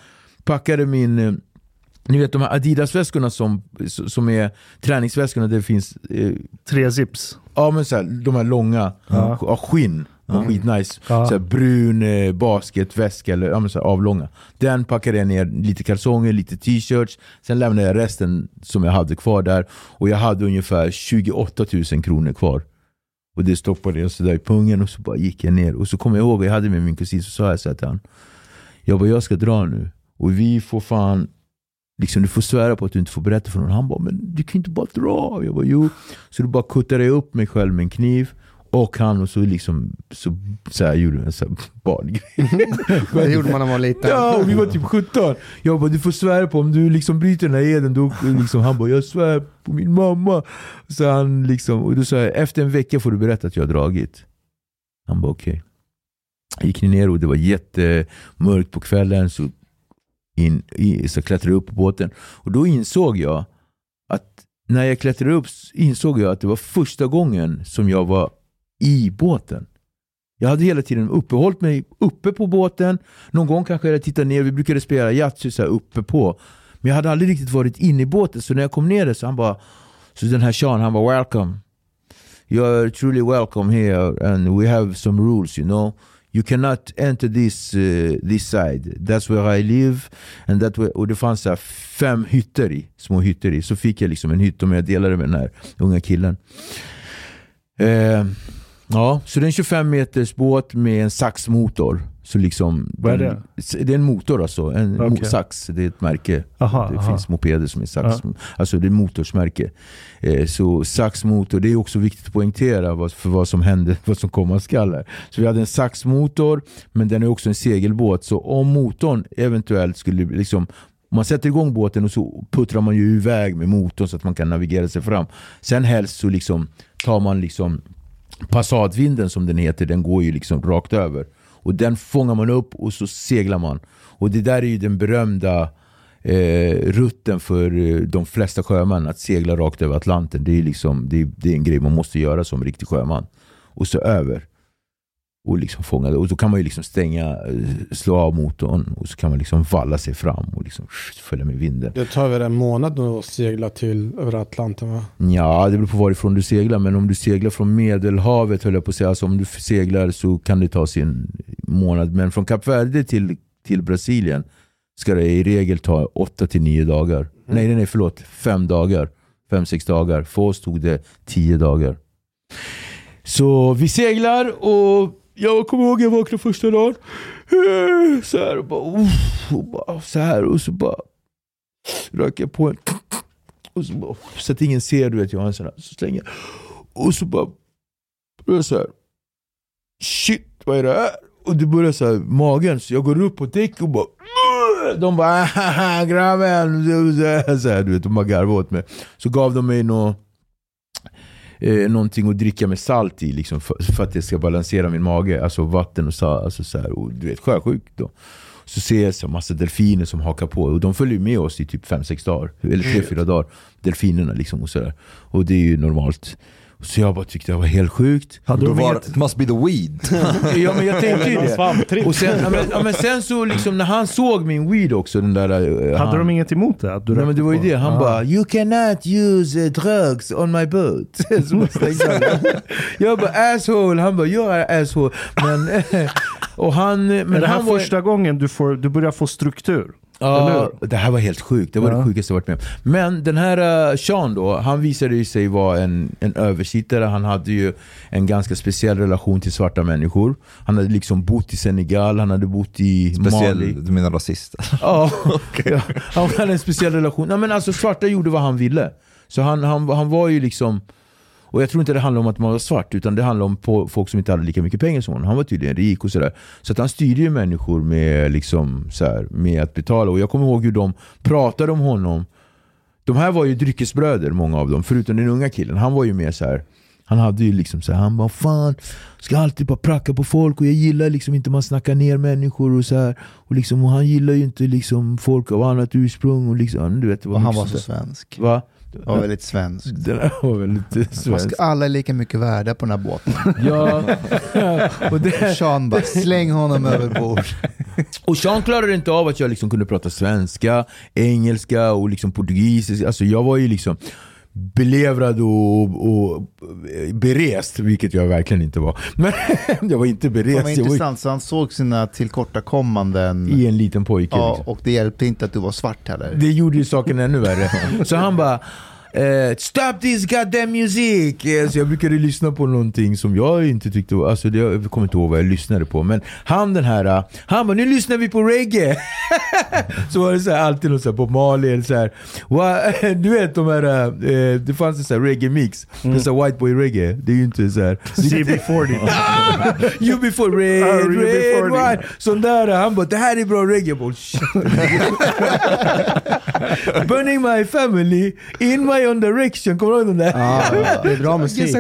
packade min... Ni vet de här Adidas-väskorna som, som är träningsväskorna där det finns eh, Tre zips. Ja men så här, de här långa, Ja. ja. skinn. Ja. Skitnice. Ja. Så här, brun eh, basketväska, eller ja, men så här, avlånga. Den packade jag ner lite kalsonger, lite t-shirts. Sen lämnade jag resten som jag hade kvar där. Och jag hade ungefär 28 000 kronor kvar. Och det stoppade jag sådär i pungen och så bara gick jag ner. Och så kommer jag ihåg, jag hade med min kusin, så sa jag så här till han. Jag bara, jag ska dra nu. Och vi får fan Liksom, du får svära på att du inte får berätta för någon. Han bara, men du kan inte bara dra. Jag bara, jo. Så då bara kuttade jag upp mig själv med en kniv. Och han och så liksom, så, så här gjorde en sån barngrej. Det gjorde man när man var liten. Ja, och vi var typ 17. Jag bara, du får svära på om du liksom bryter den här eden. Då, liksom, han bara, jag svär på min mamma. Så han liksom, och då sa jag, efter en vecka får du berätta att jag har dragit. Han bara, okej. Jag gick ner och det var jättemörkt på kvällen. Så, in, i, så klättrade jag upp på båten. Och då insåg jag att när jag klättrade upp insåg jag att det var första gången som jag var i båten. Jag hade hela tiden uppehållit mig uppe på båten. Någon gång kanske jag tittade ner, vi brukade spela Yatzy så här uppe på. Men jag hade aldrig riktigt varit inne i båten, så när jag kom ner där så han bara, så den här Sean, han var welcome. You are truly welcome here and we have some rules you know. You cannot enter this, uh, this side. That's where I live. And that where, och det fanns så fem hytter i, små hytter i. Så fick jag liksom en hytt och jag delade med den här unga killen. Uh, ja, så det är en 25 meters båt med en saxmotor. Så liksom, Vad är den- det är en motor alltså. En mo- sax, det är ett märke. Aha, det aha. finns mopeder som är sax. Alltså det är motorsmärke. Eh, så saxmotor, det är också viktigt att poängtera vad, för vad som händer, vad som komma skall. Så vi hade en saxmotor, men den är också en segelbåt. Så om motorn eventuellt skulle liksom man sätter igång båten och så puttrar man ju iväg med motorn så att man kan navigera sig fram. Sen helst så liksom tar man liksom Passatvinden som den heter, den går ju liksom rakt över. Och den fångar man upp och så seglar man. Och det där är ju den berömda eh, rutten för eh, de flesta sjömän, att segla rakt över Atlanten. Det är, liksom, det, är, det är en grej man måste göra som riktig sjöman. Och så över. Och liksom fånga det. Och då kan man ju liksom stänga, eh, slå av motorn och så kan man liksom valla sig fram och liksom följa med vinden. Det tar väl en månad att segla till över Atlanten va? Ja, det beror på varifrån du seglar. Men om du seglar från Medelhavet, höll jag på att säga. Alltså om du seglar så kan det ta sin månad. Men från Kap Verde till, till Brasilien ska det i regel ta 8 till 9 dagar. Nej, nej, förlåt. Fem dagar. Fem, sex dagar. För oss tog det tio dagar. Så vi seglar och jag kommer ihåg jag vaknade första dagen. Eh, så här och bara, uff, och bara så här och så bara röker jag på en. Och så, bara, så att ingen ser, du vet, jag har en sån här. Så slänger jag. Och så bara, börjar så här. Shit, vad är det här? Och det börjar så här, magen, så jag går upp på däck och bara de bara grabben, så här, du vet, de bara garvade åt mig. Så gav de mig något eh, någonting att dricka med salt i liksom, för, för att det ska balansera min mage. Alltså vatten och salt. Alltså, så här, och, du vet, sjösjuk då. Så ser jag så massa delfiner som hakar på och de följer med oss i typ 5-6 dagar. Eller 3-4 dagar. Delfinerna liksom och sådär. Och det är ju normalt. Så jag bara tyckte det var helt sjukt. Hade Då de var, it must be the weed. Ja men jag tänkte ju det. Och sen, ja, men, ja, men sen så liksom när han såg min weed också, den där... eh, Hade han, de inget emot det? Att du Nej men det var ju det, han Ja. bara You cannot use uh, drugs on my boat. jag bara asshole, han bara you're an asshole. Men, och han, men är det här han var, första gången du, får, du börjar få struktur? Ja, det här var helt sjukt. Det var Ja. det sjukaste jag varit med. Men den här uh, Sean då, han visade ju sig vara en, en översittare. Han hade ju en ganska speciell relation till svarta människor. Han hade liksom bott i Senegal, han hade bott i Mali. Speciell, du menar rasist? Ja, ja, han hade en speciell relation. Nej, men alltså, svarta gjorde vad han ville. Så han, han, han var ju liksom... Och jag tror inte det handlar om att man var svart, utan det handlar om folk som inte hade lika mycket pengar som honom. Han var tydligen rik och sådär. Så att han styrde ju människor med, liksom, så här, med att betala. Och jag kommer ihåg hur de pratade om honom. De här var ju dryckesbröder, många av dem. Förutom den unga killen. Han var ju mer så här. Han hade ju liksom så här, han bara fan, ska alltid bara pracka på folk och jag gillar liksom inte man snackar ner människor och så här. Och, liksom, och han gillar ju inte liksom folk av annat ursprung och liksom, du vet. Och han var så sånt svensk. Va? Han var väldigt svensk. Den här var väldigt Man svensk. ska alla är lika mycket värda på den här båten. Ja. och, det, Sean bara, släng honom över bord. och Sean klarade inte av att jag liksom kunde prata svenska, engelska och liksom portugisiska. Alltså jag var ju liksom belevrad och, och berest, vilket jag verkligen inte var. Men jag var inte berest. Det var intressant, så han såg sina tillkortakommanden. i en liten pojke. Ja, liksom. och det hjälpte inte att du var svart heller. Det gjorde ju saken ännu värre. Så han bara eh, Stop this goddamn music! Eh, Så jag brukade lyssna på någonting som jag inte tyckte var, alltså det, jag kommer inte ihåg vad jag lyssnade på. Men han den här, eh, han bara nu lyssnar vi på reggae. så var det så här, alltid något så här på Mali eller så här. Du vet de här, eh, det fanns en sån här reggae mix. Det är så white boy reggae. Det är ju inte så här. CB40. You before red, Ah, red, before white. Sån där, han bara det här är bra reggae. Burning my family in my own direction. Kommer du ihåg den där? Ja, det är bra musik.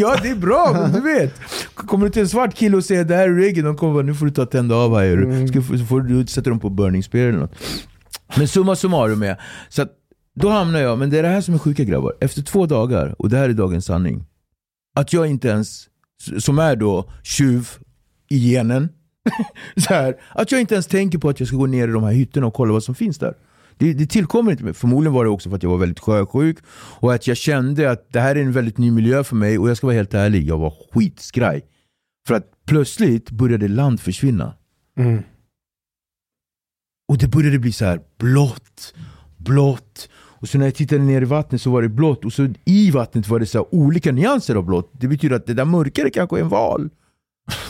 Ja det är bra, du vet. Kommer du till en svart kille och säger det här är reggae, de kommer bara nu får du ta tända av här. Mm. Ska, så får du sätta dem på burning spear eller något. Men summa summarum är, så att då hamnar jag, men det är det här som är sjuka grabbar. Efter två dagar, och det här är dagens sanning. Att jag inte ens, som är då tjuv i genen, så här, att jag inte ens tänker på att jag ska gå ner i de här hytterna och kolla vad som finns där. Det, det tillkommer inte mig. Förmodligen var det också för att jag var väldigt sjösjuk och att jag kände att det här är en väldigt ny miljö för mig och jag ska vara helt ärlig, jag var skitskraj. För att plötsligt började land försvinna. Mm. Och det började bli så här blått, blått. Och så när jag tittade ner i vattnet så var det blått och så i vattnet var det så olika nyanser av blått. Det betyder att det där mörkare kanske är en val.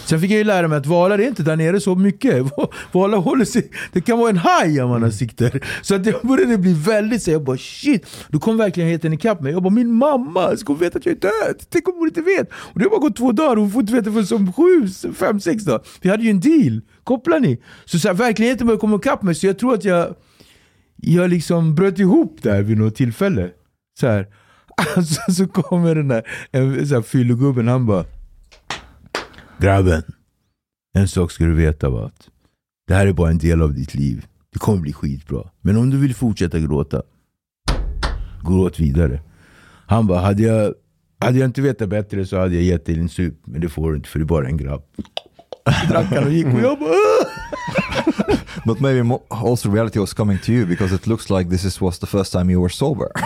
Sen fick jag ju lära mig att valar är inte där nere så mycket. Valar håller sig, det kan vara en haj om man har sikter. Så att jag började bli väldigt så jag bara shit. Då kom verkligheten ikapp mig. Jag bara min mamma, ska hon veta att jag är död? Tänk om hon inte vet? Och det har bara gått två dagar och hon får inte veta förrän som sju, fem, sex dagar. Vi hade ju en deal. Kopplar ni? Så, så här, verkligheten började komma ikapp mig så jag tror att jag jag liksom bröt ihop där vid något tillfälle. Så här. Alltså, så kommer den där en, så här, fyllegubben, han bara Grabben, en sak ska du veta va? att Det här är bara en del av ditt liv. Det kommer bli skitbra. Men om du vill fortsätta gråta, gråt vidare. Han bara, hade jag, hade jag inte vetat bättre så hade jag gett dig en sup. Men det får du inte för du är bara en grabb. Drack han och gick och jag bara! But maybe also reality was coming to you because it looks like this is, was the first time you were sober.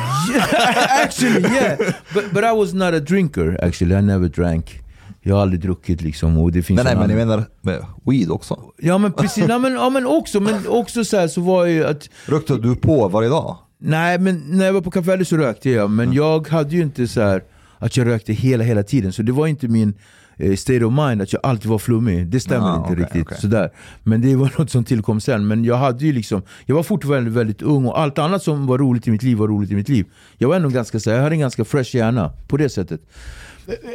actually yeah. But, but I was not a drinker actually. I never drank. Jag har aldrig druckit liksom. Och det finns nej, nej, en men jag menar med weed också. Ja men precis, ja, men, ja, men också, men också så här så var ju att Rökte du på varje dag? nej, men när jag var på Verde så rökte jag, men jag hade ju inte så här att jag rökte hela, hela tiden. Så det var inte min state of mind att jag alltid var flummig. Det stämmer Ah, inte okej, riktigt. okej. Sådär. Men det var något som tillkom sen. Men jag hade ju liksom, jag var fortfarande väldigt ung och allt annat som var roligt i mitt liv var roligt i mitt liv. Jag var ändå ganska, så här, jag hade en ganska fresh hjärna på det sättet.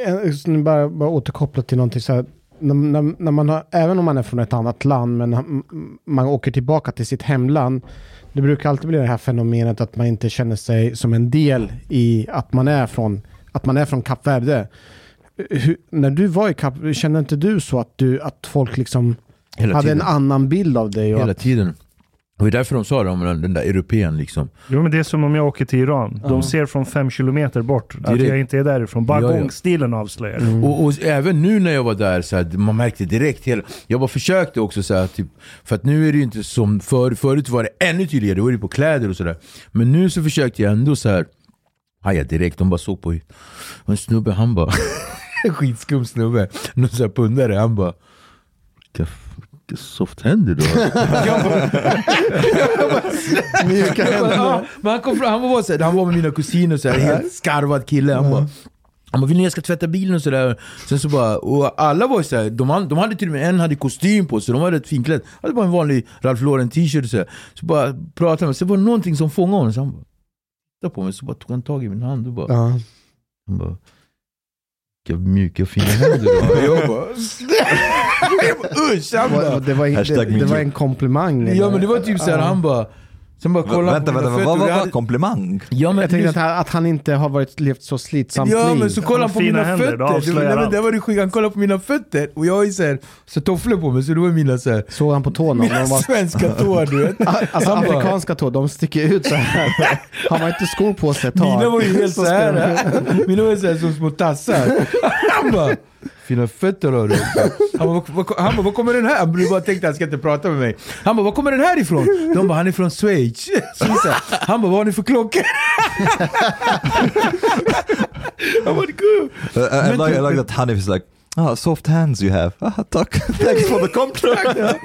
Eh, nu Bara, bara återkoppla till någonting så här. När, när, när man har, även om man är från ett annat land, men man åker tillbaka till sitt hemland. Det brukar alltid bli det här fenomenet att man inte känner sig som en del i att man är från, att man är från Kap Verde. Hur, när du var i Kap, kände inte du så att, du, att folk liksom Hela hade tiden. en annan bild av dig? Hela att, tiden. Och det är därför de sa det om den, den där europeen liksom. Jo, men det är som om jag åker till Iran. De Ja. ser från fem kilometer bort att Direkt. jag inte är därifrån. Bara Ja, ja. gångstilen avslöjar. Mm. Och, och även nu när jag var där, så här, man märkte direkt hela... Jag bara försökte också så här, typ, för att nu är det ju inte som för, förut var det ännu tydligare, då var det på kläder och sådär. Men nu så försökte jag ändå så här. haja direkt, de bara såg på och en snubbe, han bara, skitskum snubbe, någon sån här pundare, han bara vilka, vilka soft händer du har. Han kom fram, han var, så här, han var med mina kusiner, så här, helt skarvad kille. Han bara, han bara, vill ni jag ska tvätta bilen och sådär? Sen så bara, och alla var såhär, de, de hade till och med en hade kostym på sig, de var rätt finklädda. hade bara en vanlig Ralph Lauren t-shirt och så, här. så bara pratade med så var det någonting som fångade honom, så han bara, tittade på mig, så bara tog han tag i min hand och bara, Ja. han bara vilka mjuka fina händer du har. Jag bara, usch! Han bara, Och Det var, det, det var en komplimang. ja men det var typ såhär, han bara, sen bara kollade Vänta, vänta, vad var hade- komplimang? Ja men Jag tänkte att han, att han inte har varit, levt så slitsamt Ja liv. men så kollade han på mina händer, fötter, det, allt. det var det sjuka, han kollade på mina fötter och jag har ju såhär, så tofflor på mig så det var mina såhär, Såg han på tårna? mina var, svenska tår du vet. alltså Han bara- afrikanska tår, de sticker ut så här. Har man inte skor på sig ett tag. Mina var ju helt såhär, mina var ju såhär som små tassar. Han bara, fina fötter har du. Han bara, "Vad- vad- han bara, var kommer den här? Han bara tänkte han ska inte prata med mig. Han bara, var kommer den här ifrån? De bara, han är från Schweiz. Han bara, vad har ni för klockor? Han bara, cool. Uh, I, like, I like that Hanif is like, ah, soft hands you have. Ah, tack. Thanks for the compliment.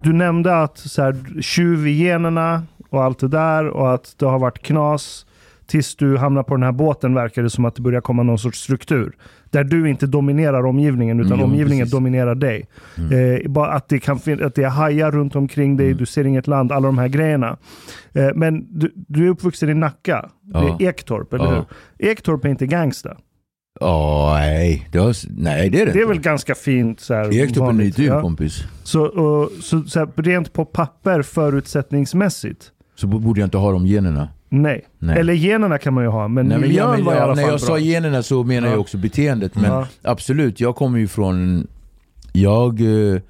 Du nämnde att så här, tjuvgenerna och allt det där och att det har varit knas tills du hamnar på den här båten verkar det som att det börjar komma någon sorts struktur. Där du inte dominerar omgivningen utan Mm, omgivningen precis. Mm. dominerar dig. Eh, bara att, det kan att det är hajar runt omkring dig, Mm. du ser inget land, alla de här grejerna. Eh, men du, du är uppvuxen i Nacka. Ja. Det är Ektorp, eller Ja. hur? Ektorp är inte gangsta. Åh nej, det har, nej det är det Det är väl ganska fint så här, Ektorp är en idyll ja. kompis. Så, och, så, så här, rent på papper förutsättningsmässigt, Så borde jag inte ha de generna. Nej. Nej. Eller generna kan man ju ha, men Nej, miljön men, var i alla när fall jag bra. sa generna så menar Ja. jag också beteendet. Men Ja. absolut, jag kommer ju från... Jag, eh,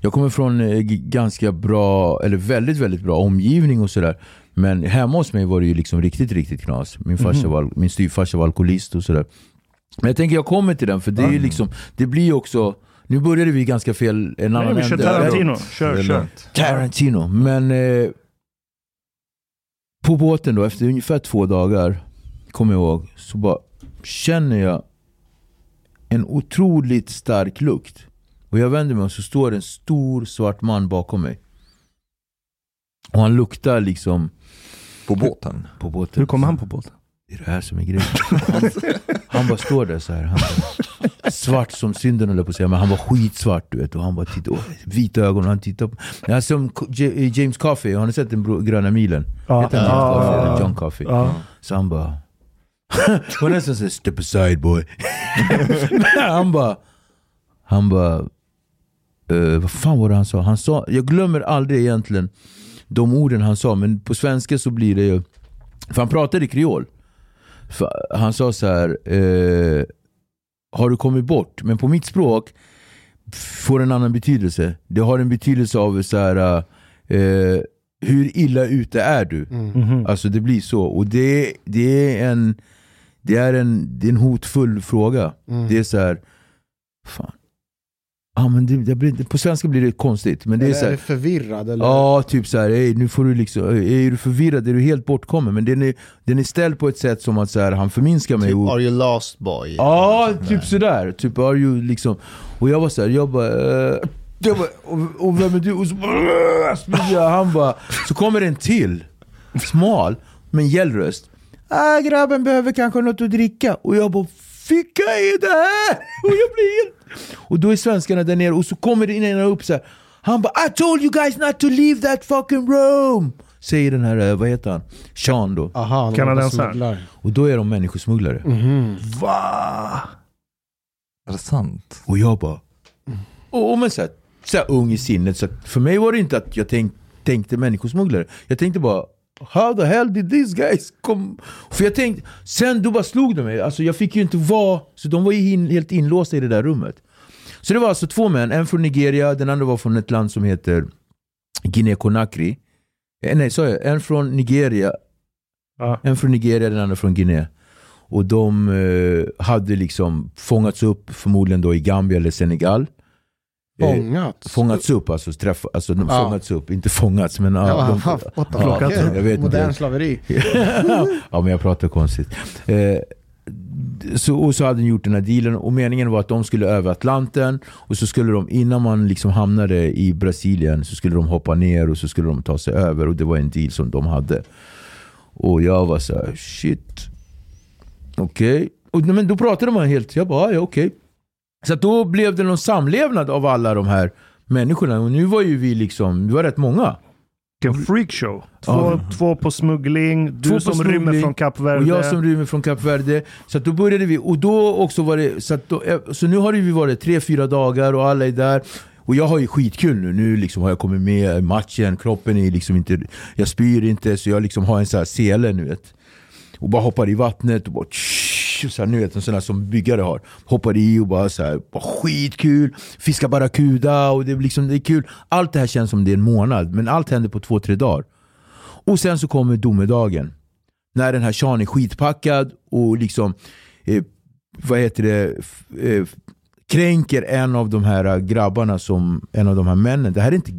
jag kommer från eh, ganska bra, eller väldigt, väldigt bra omgivning och sådär. Men hemma hos mig var det ju liksom riktigt, riktigt knas. Min, farsa var, min styvfarsa var alkoholist och sådär. Men jag tänker jag kommer till den, för det är ju liksom, det blir ju också... Nu började vi ganska fel, en Nej, annan vi kör. Tarantino. Kör, kör. Tarantino. Men eh, på båten då, efter ungefär två dagar, kommer jag ihåg, så bara känner jag en otroligt stark lukt. Och jag vänder mig och så står en stor svart man bakom mig. Och han luktar liksom På båten. på båten. Hur kommer han på båten? Det är det här som är grejen. Han, han bara står där så här. Han bara, svart som synden höll på att säga, men han var skitsvart du vet. Och han bara tittade, vita ögon och han tittade på... Jag är som J- James Coffey, har ni sett den bro- gröna milen? Ja. Heter han James Ja, Coffey eller. John Coffey? Ja. Så han bara... och nästan såhär, step aside boy. Han bara... Han bara... eh, vad fan var det han sa? Han sa, jag glömmer aldrig egentligen de orden han sa, men på svenska så blir det ju... För han pratade kreol. Han sa så här. Eh, har du kommit bort? Men på mitt språk får en annan betydelse. Det har en betydelse av så här. Eh, hur illa ute är du? Mm. Mhm. Alltså det blir så. Och det, det är en det är en, det är en hotfull fråga. Mm. Det är så här. Fan. Ja, men det, det blir, på svenska blir det konstigt. Men det är Eller så är här, du förvirrad? Eller? Ja, typ så här, "Ey, nu får du liksom, är du förvirrad? Är du helt bortkommen? Men den är, den är ställd på ett sätt som att så här, han förminskar mig. Typ, och, are you lost boy? Ja, typ sådär. Typ are you liksom... Och jag var såhär, jag bara... eh, Jag bara, och, och vem är du? Och så bara, jag. Han bara, så kommer en till. Smal, med en gäll röst. Ah, grabben behöver kanske något att dricka. Och jag bara, vilka är det här? Och jag blir helt... Och då är svenskarna där nere och så kommer det in en upp så här. Han bara, I told you guys not to leave that fucking room. Säger den här, eh, vad heter han? Sean då. Aha, de Kanadensaren. Och då är de människosmugglare. Va? Är det sant? Och jag bara... Och, och men så här, så här ung i sinnet, så för mig var det inte att jag tänk, tänkte människosmugglare. Jag tänkte bara How the hell did these guys come? För jag tänkte, sen då bara slog de mig. Alltså jag fick ju inte vara... Så de var ju in, helt inlåsta i det där rummet. Så det var alltså två män, en från Nigeria, den andra var från ett land som heter Guinea-Conakry. Eh, nej, sa jag? En från Nigeria, Ja. en från Nigeria, den andra från Guinea. Och de eh, hade liksom fångats upp förmodligen då i Gambia eller Senegal. Eh, Fångats. fångats upp, alltså, träffa, alltså de Ja. fångats upp, inte fångats men ja, Ja, de, the Ja, fuck? jag vet Modern inte. slaveri. ja men jag pratar konstigt. Eh, så, och så hade de gjort den här dealen och meningen var att de skulle över Atlanten och så skulle de, innan man liksom hamnade i Brasilien så skulle de hoppa ner och så skulle de ta sig över och det var en deal som de hade. Och jag var så här, shit. Okej. Och Men då pratade man helt, jag bara, ja okej. Så då blev det någon samlevnad av alla de här människorna och nu var ju vi liksom, vi var rätt många. Vilken freakshow. Två, Ja. två på smuggling, du Två som smuggling, rymmer från Kap Verde. Och jag som rymmer från Kap Verde. Så då började vi, och då också var det, så, då, eh, så nu har vi varit tre, fyra dagar och alla är där. Och jag har ju skitkul nu, nu liksom har jag kommit med i matchen, kroppen är liksom inte, jag spyr inte så jag liksom har en sån här sele nu vet. Och bara hoppar i vattnet och bara tsch, så här, nu vet en sån här som byggare har. Hoppar i och bara så här, bara skitkul, fiskar barracuda och det är liksom, det är kul. Allt det här känns som det är en månad, men allt händer på två, tre dagar. Och sen så kommer domedagen. När den här Sean är skitpackad och liksom, eh, vad heter det, eh, kränker en av de här eh, grabbarna som, en av de här männen. Det här är inte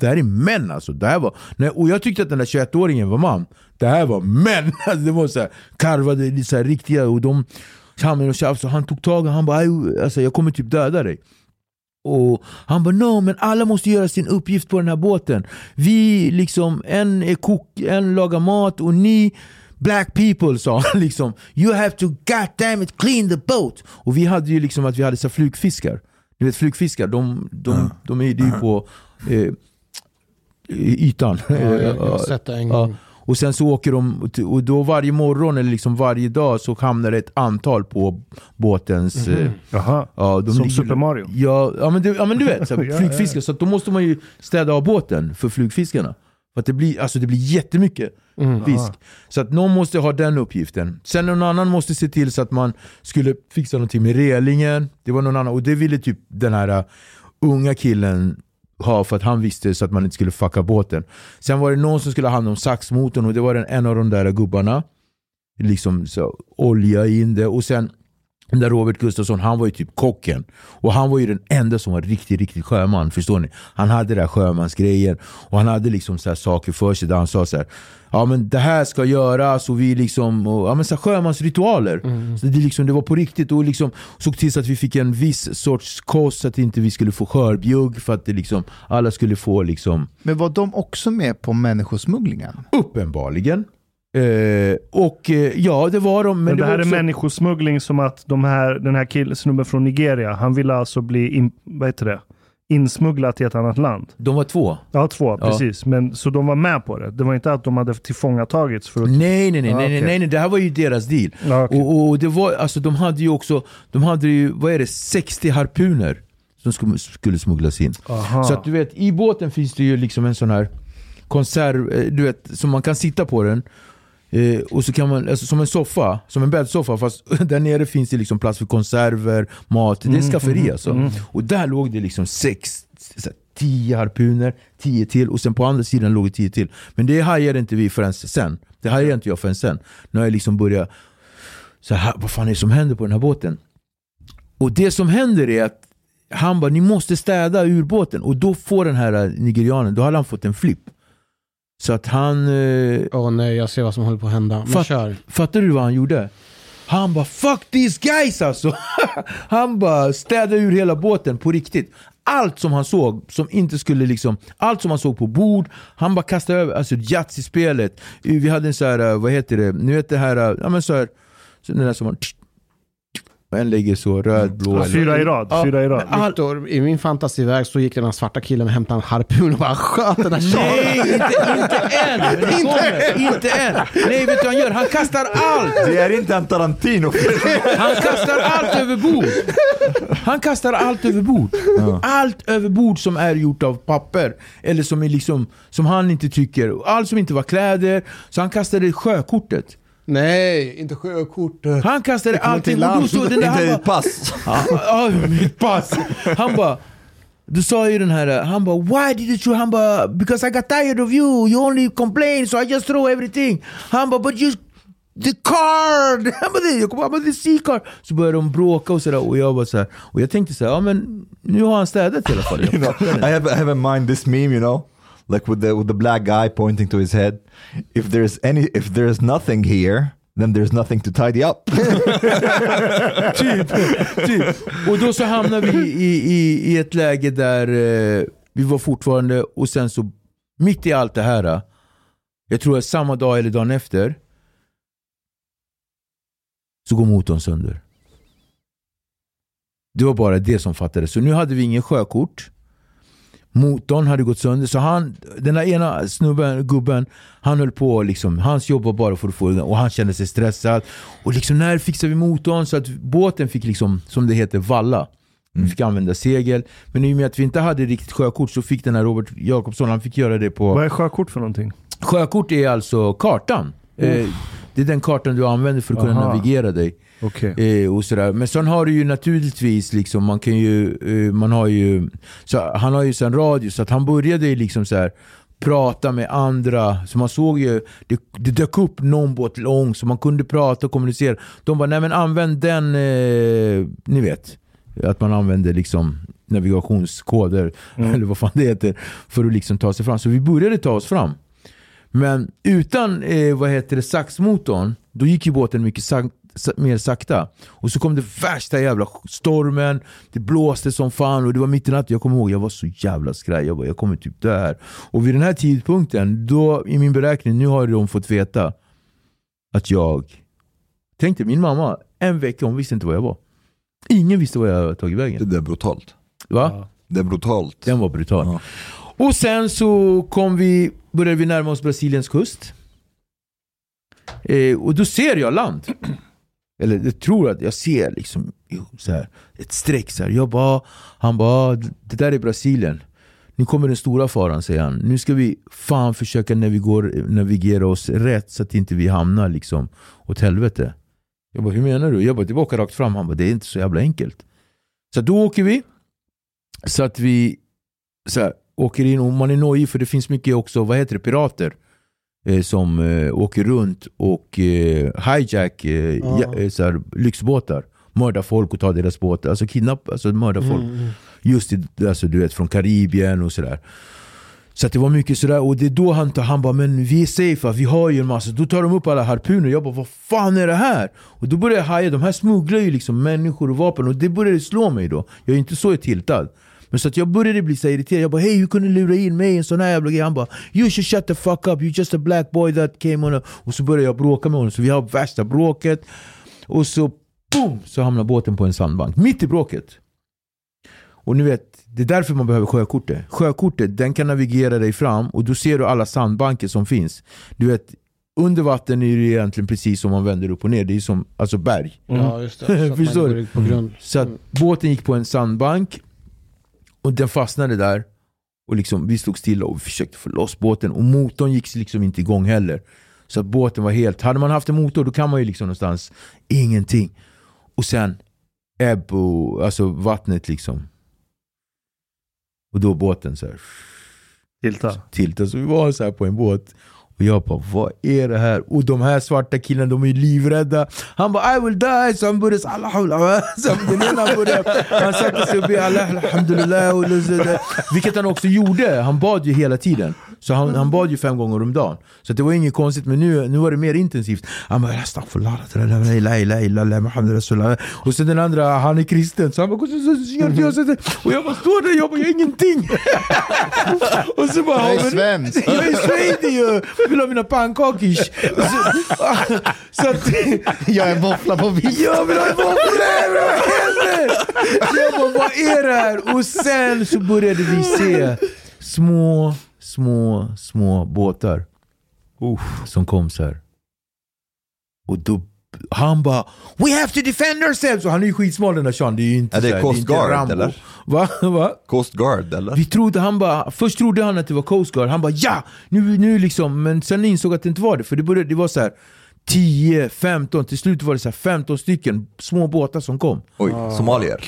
det här är män alltså. Det här var, och jag tyckte att den där 21-åringen var man. Det här var män! Alltså, det var så här, karvade, så här, riktiga. Och de, han, och tjafs, och han tog tag och han bara "Aj, alltså, jag kommer typ döda dig. Och han bara no, men alla måste göra sin uppgift på den här båten. Vi liksom, en är kock, en lagar mat och ni Black people sa han liksom You have to goddamn it clean the boat. Och vi hade ju liksom att vi hade så flugfiskar. Ni vet flugfiskar, de, de, de är ju på eh, ytan. Ja, jag, jag har sett det en Ja. Och sen så åker de, och då varje morgon eller liksom varje dag så hamnar det ett antal på båtens... eh, Jaha. Ja, Som ligger- Super Mario. Ja, ja, men, du, ja men du vet, så här, flugfiskar. Så då måste man ju städa av båten för flugfiskarna. För att det blir, alltså det blir jättemycket Mm. fisk. Så att någon måste ha den uppgiften. Sen någon annan måste se till så att man skulle fixa någonting med relingen. Det var någon annan, och det ville typ den här uh, unga killen ha för att han visste så att man inte skulle fucka båten. Sen var det någon som skulle ha hand om saxmotorn och det var en av de där gubbarna. Liksom så, olja in det och sen där Robert Gustafsson, han var ju typ kocken. Och han var ju den enda som var riktigt, riktigt sjöman. Förstår ni? Han hade den där sjömansgrejen. Och han hade liksom så saker för sig där han sa så här. Ja men det här ska göras och vi liksom, och, ja men så här sjömansritualer. Så det, liksom, det var på riktigt och liksom såg till så att vi fick en viss sorts kost så att inte vi skulle få skörbjugg. För att det liksom, alla skulle få liksom Men var de också med på människosmugglingen? uppenbarligen. Eh, och eh, ja det var de. Men, Men det, var här också, är människosmuggling som att de här, den här killen, snubben från Nigeria, han ville alltså bli in, vad heter det? insmugglad till ett annat land. De var två. Ja, två, Ja. precis. Men, så de var med på det. Det var inte att de hade tillfångatagits för att... Nej, nej, nej, Ah, nej, nej, nej, nej, det här var ju deras deal. Ja, okej. Och, och det var, alltså de hade ju också, de hade ju, vad är det, 60 harpuner som skulle, skulle smugglas in. Aha. Så att du vet, i båten finns det ju liksom en sån här konserv, eh, du vet, som man kan sitta på den. Eh, och så kan man, alltså som en soffa, som en bäddsoffa fast där nere finns det liksom plats för konserver, mat, det är skafferi alltså. Och där låg det liksom sex, tio harpuner, tio till och sen på andra sidan låg det tio till. Men det hajade inte vi förrän sen. Det hajade inte jag förrän sen. När jag liksom började, så här, vad fan är det som händer på den här båten? Och det som händer är att han bara, ni måste städa ur båten. Och då får den här eh, nigerianen, då hade han fått en flipp. Så att han... Eh, Åh nej, jag ser vad som håller på att hända. Men Fatt- kör. Fattar du vad han gjorde? Han bara 'fuck these guys' alltså! han bara städade ur hela båten på riktigt. allt som han såg, som inte skulle liksom, allt som han såg på bord, han bara kastade över, alltså Yatzy-spelet. Vi hade en så här, eh, vad heter det, ni vet det här, eh, ja men så här, så den där som man, en ligger så röd, blå. eller- Fyra i rad. Ja, Fyra i rad. men Viktor, i min fantasivärld så gick den här svarta killen och hämtade en harpun och bara sköt den här. Nej, inte, inte än! Kommer. Inte än! Nej, vet du vad han gör? Han kastar allt! Det är inte en Tarantino Han kastar allt över bord! Han kastar allt över bord. Allt över bord som är gjort av papper. Eller som, är liksom, som han inte tycker. Allt som inte var kläder. Så han kastade sjökortet. Nej, inte sjökortet. Han kastade allting. Och då land. stod den där, han Inte bara, ditt pass. Ja, mitt pass. Han bara, du sa ju den här, han bara why did you throw? Han bara because I got tired of you, you only complain so I just throw everything. Han bara but you the card! Han bara, "Det- jag kommer bara the C card. Så började de bråka och sådär och jag bara så här, och jag tänkte så här, ja men nu har han städat i alla fall. You know, I have I have in mind this meme, you know, like with the with the black guy pointing to his head. If there's any, if there's nothing here, then there's nothing to tidy up. typ, typ. Och då så hamnade vi i, i, i ett läge där eh, vi var fortfarande, och sen så mitt i allt det här, eh, jag tror att samma dag eller dagen efter, så går motorn sönder. Det var bara det som fattades. Så nu hade vi ingen sjökort. Motorn hade gått sönder, så han, den där ena snubben, gubben, han höll på liksom, hans jobb var bara för att få och han kände sig stressad. Och liksom när fixade vi motorn så att båten fick liksom, som det heter, valla. Vi fick använda segel. Men i och med att vi inte hade riktigt sjökort så fick den här Robert Jakobsson, han fick göra det på... Vad är sjökort för någonting? Sjökort är alltså kartan. Eh, det är den kartan du använder för att kunna Aha. navigera dig. Okej. Eh, och sådär. Men sen har du ju naturligtvis, liksom, man kan ju, eh, man har ju, så han har ju sen radio så att han började ju liksom så här prata med andra. Så man såg ju, det, det dök upp någon båt lång så man kunde prata och kommunicera. De bara, nej men använd den, eh, ni vet. Att man använder liksom navigationskoder, eller vad fan det heter, för att liksom ta sig fram. Så vi började ta oss fram. Men utan eh, vad heter det, saxmotorn, då gick ju båten mycket sak sa- mer sakta. Och så kom det värsta jävla stormen, det blåste som fan och det var mitt i natten. Jag kommer ihåg, jag var så jävla skraj. Jag bara, jag kommer typ dö här. Och vid den här tidpunkten, då i min beräkning, nu har de fått veta att jag... Tänkte min mamma, en vecka, hon visste inte var jag var. Ingen visste var jag tagit vägen. Det är brutalt. Va? Det är brutalt. Den var brutal. Ja. Och sen så kom vi, började vi närma oss Brasiliens kust. Eh, och då ser jag land. Eller jag tror att jag ser liksom jo, så här, ett streck. Så här. Jag bara, han bara, ah, det där är Brasilien. Nu kommer den stora faran säger han. Nu ska vi fan försöka navigera, navigera oss rätt så att inte vi hamnar liksom åt helvete. Jag bara, hur menar du? Jag bara, det är bara att åka rakt fram. Han bara, det är inte så jävla enkelt. Så då åker vi. Så att vi så här, åker in och man är nojig för det finns mycket också, vad heter det, pirater. Eh, som eh, åker runt och eh, hijack eh, Ja. ja, eh, så här, lyxbåtar. Mördar folk och tar deras båtar. Alltså kidnapp, alltså mördar folk. Mm. Just i, alltså, du vet, från Karibien och sådär. Så att det var mycket sådär, och det är då han tar, han bara men vi är safe, vi har ju en massa. Då tar de upp alla harpuner, jag bara vad fan är det här? Och då börjar jag haja, de här smugglar ju liksom människor och vapen och det började slå mig då. Jag är inte så tiltad. Men så att jag började bli så irriterad, jag bara hej hur kunde du lura in mig i en sån här jävla grej? Han bara you should shut the fuck up, you're just a black boy that came on a... Och så började jag bråka med honom, så vi har värsta bråket. Och så boom, så hamnar båten på en sandbank, mitt i bråket. Och ni vet, det är därför man behöver sjökortet. Sjökortet den kan navigera dig fram och då ser du alla sandbanker som finns. Du vet, under vatten är det egentligen precis som man vänder upp och ner. Det är som alltså berg. Ja, just det. Så Förstår du? Så att båten gick på en sandbank och den fastnade där. Och liksom, vi stod stilla och försökte få loss båten och motorn gick liksom inte igång heller. Så att båten var helt... Hade man haft en motor då kan man ju liksom någonstans ingenting. Och sen ebb och alltså vattnet liksom. Och då båten så här Tilta. tiltade. Så vi var så här på en båt och jag bara, vad är det här? Och de här svarta killarna, de är ju livrädda. Han bara, I will die! Så han började Allah den ena började, han satte sig och be Allah alhamdulillah. Vilket han också gjorde, han bad ju hela tiden. Så han, han bad ju fem gånger om dagen. Så det var inget konstigt, men nu, nu var det mer intensivt. Han bara, astaghfirullah, la ilaha illallah, Muhammad rasulullah. Och sen den andra, han är kristen. Så han bara, och jag bara står där, jag bara, jag har ingenting. och så bara, Jag är "Men- svensk. jag är svensk ju! Vill ha mina pannkakor. Så, så att, Jag är våffla på vift. jag vill ha våfflor! Jag bara, vad är det här? Och sen så började vi se små, små, små båtar. Som kom så här. Och då han bara We have to defend ourselves! Och han är ju skitsmal den där Sean, det är ju inte Är det så här, Coast inte Guard, Rambo. eller? Va? Va? Coast Guard eller? Vi trodde han bara, först trodde han att det var Coast Guard, han bara ja! Nu, nu liksom, men sen insåg att det inte var det, för det, började, det var så här 10, 15, till slut var det så här 15 stycken små båtar som kom. Oj, somalier.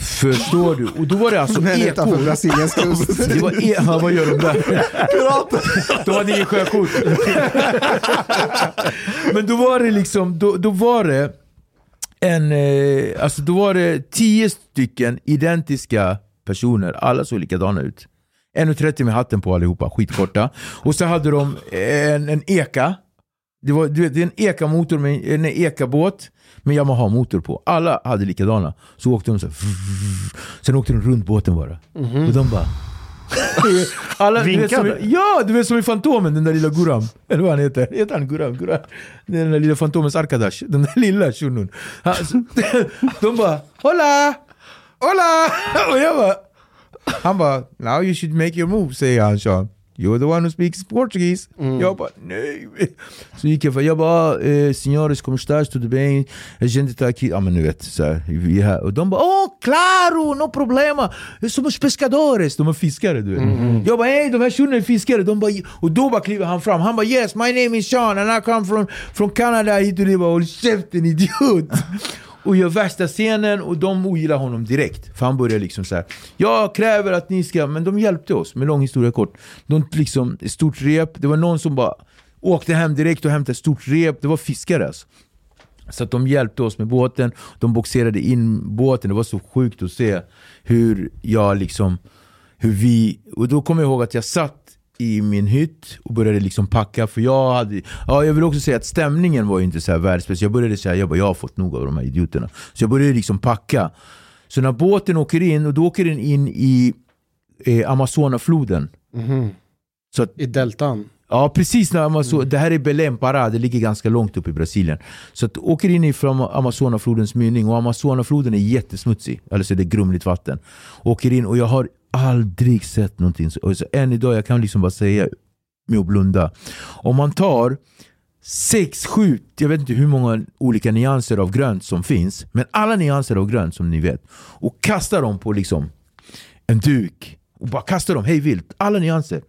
Förstår du? Och då var det alltså Men utanför eko. Brasiliens kust. Det var e ja, vad gör de där? Pirater! De hade ingen sjökort. Men då var det liksom, då, då var det en, eh, alltså då var det tio stycken identiska personer, alla såg likadana ut. 1,30 med hatten på allihopa, skitkorta. Och så hade de en, en eka. Det, var, du vet, det är en eka-motor med en eka-båt med Yamaha-motor på. Alla hade likadana. Så åkte de så här, Sen åkte de runt båten bara. Och de bara... Alla, du vet, som, Vinkade? ja, du vet som i Fantomen, den där lilla Guram. Eller vad han heter. Heter han Guram? Guram. Den där lilla Fantomens Arkadash. Den där lilla shunon. De bara Hola! Hola! Och jag bara... Han bara Now you should make your move, säger han Sean. You're the one who speaks Portuguese. Jag bara nej. Så gick jag för jag bara eh, Senhores como estás? Tudo bem? A gente tá aqui. Ja men du vet. Så här, vi här. Och de bara oh claro, no problema. Somos pescadores. De är fiskare du vet. Jag bara hej de här shunorna är fiskare. De bara, och då bara kliver han fram. Han bara yes my name is Sean and I come from, from Canada. Hit och bara håll käften idiot och gör värsta scenen och de ogillar honom direkt. För han börjar liksom så här. Jag kräver att ni ska, men de hjälpte oss med lång historia kort. De liksom, stort rep, det var någon som bara åkte hem direkt och hämtade ett stort rep. Det var fiskare alltså. Så att de hjälpte oss med båten, de boxerade in båten. Det var så sjukt att se hur jag liksom, hur vi, och då kommer jag ihåg att jag satt i min hytt och började liksom packa för jag hade, ja jag vill också säga att stämningen var inte så här världsbäst. Jag började säga, jag bara, jag har fått nog av de här idioterna. Så jag började liksom packa. Så när båten åker in, och då åker den in i eh, Amazonafloden. Så att I deltan. Ja, precis när Amazon, det här är Belém Pará, det ligger ganska långt upp i Brasilien. Så att åker in ifrån Amazonaflodens mynning och Amazonafloden är jättesmutsig, eller så är det grumligt vatten. Åker in och jag har aldrig sett någonting så, och så än idag, jag kan liksom bara säga med att blunda. Om man tar sex, sju, jag vet inte hur många olika nyanser av grönt som finns, men alla nyanser av grönt som ni vet, och kastar dem på liksom en duk och bara kastar dem hej vilt, alla nyanser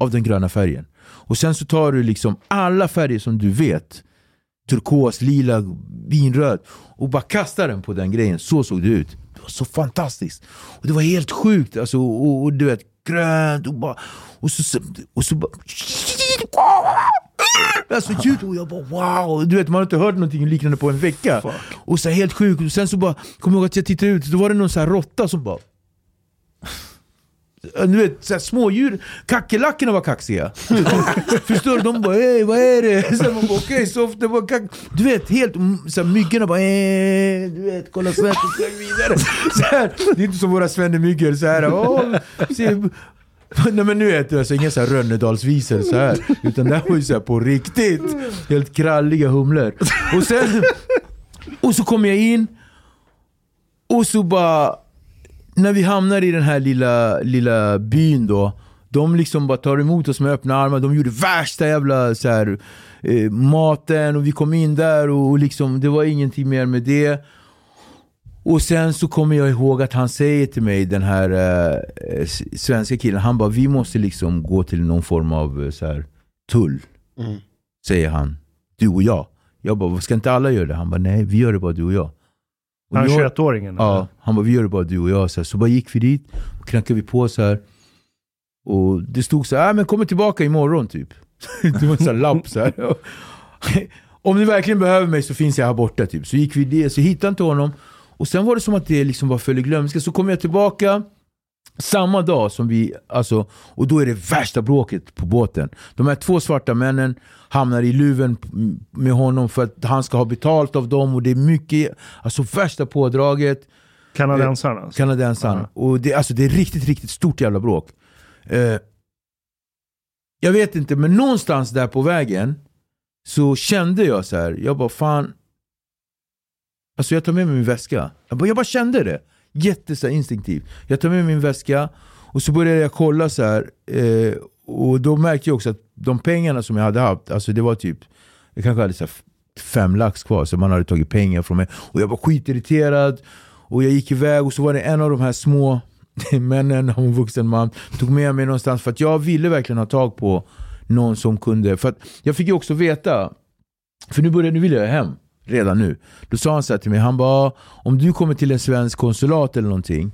av den gröna färgen. Och sen så tar du liksom alla färger som du vet, turkos, lila, vinröd och bara kastar den på den grejen. Så såg det ut. Det var så fantastiskt. Och det var helt sjukt. Alltså, och, och du vet, grönt och bara... Och så, och så bara... Alltså ljud och jag bara wow, du vet man har inte hört någonting liknande på en vecka. Och så helt sjukt, och sen så bara, kommer jag ihåg att jag tittade ut, då var det någon så här råtta som bara du vet, så här, smådjur, kackerlackorna var kaxiga. Förstår du? De bara hej vad är det? Så man bara okej, så det var kack... Du vet, helt så här, myggorna bara eh, du vet, kolla svett och sprang vidare. Så här, det är inte som våra svennemyggor så här, åh, se, Nej men nu vet du, alltså, inga så här Rönnedalsvisor så här. Utan det här var ju så här på riktigt. Helt kralliga humlor. Och sen, och så kommer jag in, och så bara när vi hamnar i den här lilla, lilla byn då, de liksom bara tar emot oss med öppna armar. De gjorde värsta jävla så här, eh, maten och vi kom in där och, och liksom, det var ingenting mer med det. Och sen så kommer jag ihåg att han säger till mig, den här eh, svenska killen, han bara vi måste liksom gå till någon form av eh, så här, tull. Säger han. Du och jag. Jag bara, ska inte alla göra det? Han bara, nej vi gör det bara du och jag. Han jag- 21-åringen? Ja, han bara vi gör det bara du och jag. Så, här, så bara gick vi dit och knackade vi på så här. Och det stod så här, ah, men kommer tillbaka imorgon typ. det var en sån lapp så här. Om ni verkligen behöver mig så finns jag här borta. Typ. Så gick vi det, så hittade inte honom. Och sen var det som att det liksom var föll i glömska. Så kom jag tillbaka samma dag som vi, alltså, och då är det värsta bråket på båten. De här två svarta männen hamnar i luven med honom för att han ska ha betalt av dem och det är mycket, alltså värsta pådraget. Kanadensarna. alltså. Kanadensaren. Ja. Och det, alltså, det är riktigt, riktigt stort jävla bråk. Eh, jag vet inte, men någonstans där på vägen så kände jag så här, jag bara fan. Alltså jag tar med mig min väska. Jag bara, jag bara kände det. Jätte så instinktivt. Jag tar med mig min väska och så började jag kolla så här. Eh, och då märkte jag också att de pengarna som jag hade haft, alltså det var typ, jag kanske hade så fem lax kvar, så man hade tagit pengar från mig. Och jag var skitirriterad. Och jag gick iväg och så var det en av de här små männen, en vuxen man, tog med mig någonstans för att jag ville verkligen ha tag på någon som kunde. För att jag fick ju också veta, för nu började nu ville jag hem redan nu. Då sa han så här till mig, han bara ah, om du kommer till en svensk konsulat eller någonting,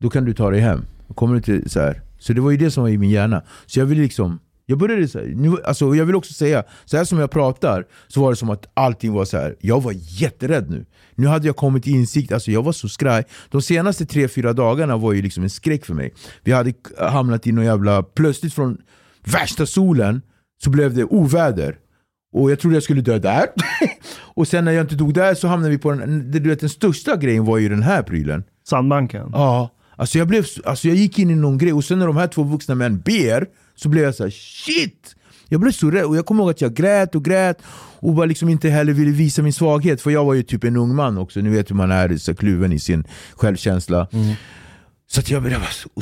då kan du ta dig hem. Kommer till så här. Så det var ju det som var i min hjärna. Så jag ville liksom jag började så här, nu, alltså jag vill också säga, så här som jag pratar så var det som att allting var så här. jag var jätterädd nu. Nu hade jag kommit till insikt, alltså jag var så skraj. De senaste tre fyra dagarna var ju liksom en skräck för mig. Vi hade hamnat i någon jävla, plötsligt från värsta solen så blev det oväder. Och jag trodde jag skulle dö där. och sen när jag inte dog där så hamnade vi på den, du vet den största grejen var ju den här prylen. Sandbanken. Ja, alltså jag, blev, alltså jag gick in i någon grej och sen när de här två vuxna män ber så blev jag så här: shit! Jag blev så rädd och jag kommer ihåg att jag grät och grät och bara liksom inte heller ville visa min svaghet för jag var ju typ en ung man också, ni vet hur man är så kluven i sin självkänsla. Mm. Så att, jag,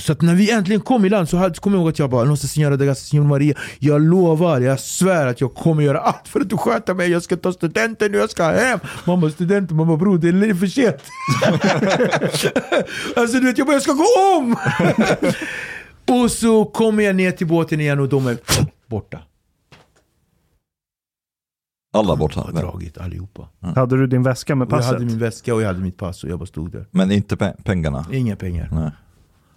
så att när vi äntligen kom i land så hade- kom jag ihåg att jag bara Nossa signora de Gassa Senor Maria. Jag lovar, jag svär att jag kommer göra allt för att du sköter mig. Jag ska ta studenten nu, jag ska hem. Mamma studenten, mamma bror det är för sent. Alltså du vet, jag bara jag ska gå om! och så kommer jag ner till båten igen och de är borta. Alla borta. har dragit allihopa Hade du din väska med och Jag passet? hade min väska och jag hade mitt pass och jag bara stod där Men inte pe- pengarna. Inga pengar Nej.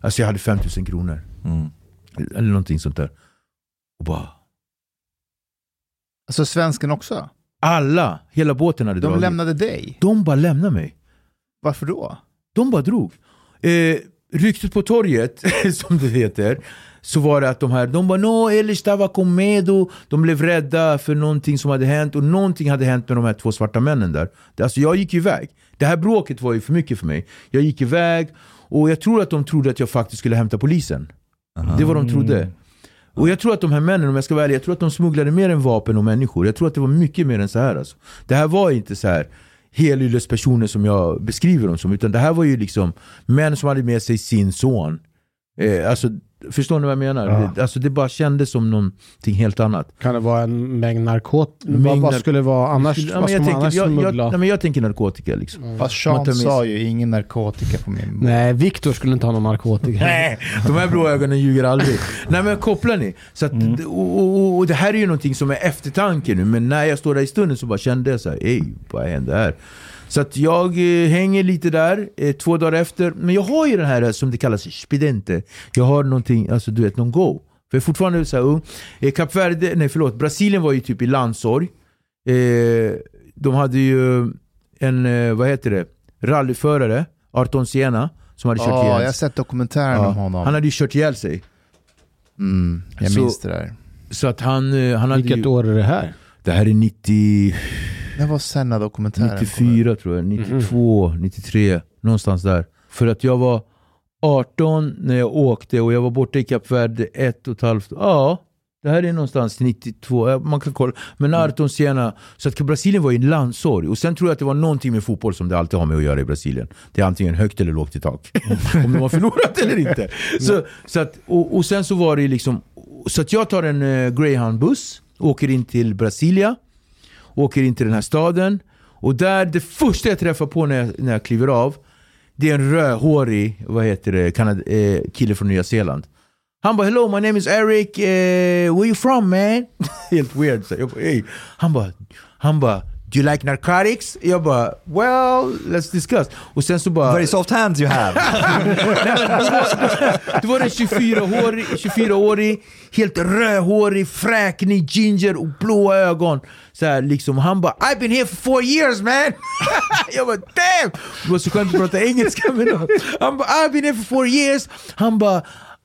Alltså jag hade 5000 kronor Mm. Eller någonting sånt där Och bara Alltså svensken också? Alla, hela båten hade De dragit. lämnade dig? De bara lämnade mig. Varför då? De bara drog. Eh, ryktet på torget, som det heter, så var det att de här, de bara no, él estaba con medo. De blev rädda för någonting som hade hänt och någonting hade hänt med de här två svarta männen där. Alltså jag gick iväg. Det här bråket var ju för mycket för mig. Jag gick iväg och jag tror att de trodde att jag faktiskt skulle hämta polisen. Det var de trodde. Och jag tror att de här männen, om jag ska vara ärlig, jag tror att de smugglade mer än vapen och människor. Jag tror att det var mycket mer än så här. Alltså. Det här var inte så här helyllets personer som jag beskriver dem som, utan det här var ju liksom män som hade med sig sin son. Eh, alltså, förstår ni vad jag menar? Ja. Det, alltså, det bara kändes som någonting helt annat. Kan det vara en mängd narkotika? Vad, Mängd vad skulle det vara annars? Ja, vad men ska jag, man tänker, annars jag, jag, smuggla? nej, men jag tänker narkotika liksom. Fast Man Sean sa ju ingen narkotika på min båt. Nej, Viktor skulle inte ha någon narkotika. Nej, de här blå ögonen ljuger aldrig. Nej men kopplar ni? Så att, Mm. och, och, och det här är ju någonting som är eftertanke nu, men när jag står där i stunden så bara kände jag så här, ey, vad hände här? Så att jag eh, hänger lite där, eh, två dagar efter. Men jag har ju den här eh, som det kallas, spidente. Jag har någonting, alltså du vet, någon go. För jag är fortfarande så här ung. Eh, Kap Verde, nej förlåt, Brasilien var ju typ i landsorg. Eh, de hade ju en, eh, vad heter det, rallyförare, Arton Siena, som hade kört Ja, ihjäl jag har sett dokumentären om honom. Han hade ju kört ihjäl sig. mm, jag Så- minns det där. Så att han, eh, han hade Vilket ju, år är det här? Det här är 90, Det var Senna dokumentären. 94 tror jag, 92, 93, någonstans där. För att jag var 18 när jag åkte och jag var borta i Kap Verde ett och ett halvt Ja, det här är någonstans 92, ja, man kan kolla. Men Arton Siena, så att Brasilien var ju en landsorg. Och sen tror jag att det var någonting med fotboll som det alltid har med att göra i Brasilien. Det är antingen högt eller lågt i tak. Om de har förlorat eller inte. Så, så att, och, och sen så var det liksom, så att jag tar en eh, Greyhound-buss, åker in till Brasilia, åker in till den här staden. Och där, det första jag träffar på när jag, när jag kliver av, det är en rödhårig, vad heter det, Kanad, eh, kille från Nya Zeeland. Han bara hello my name is Eric, eh, where you from man? Helt weird. Så jag bara, hey. Han bara, han bara Do you like narcotics? Jag bara, well, let's discuss. Och sen så bara... Very soft hands you have. Då var det 24-årig, 24-årig, helt rödhårig, fräknig, ginger och blåa ögon. Så här, liksom, han bara I've been here for four years man! jag bara damn! Det var så skönt att prata engelska med någon. Han bara I've been here for four years. Han bara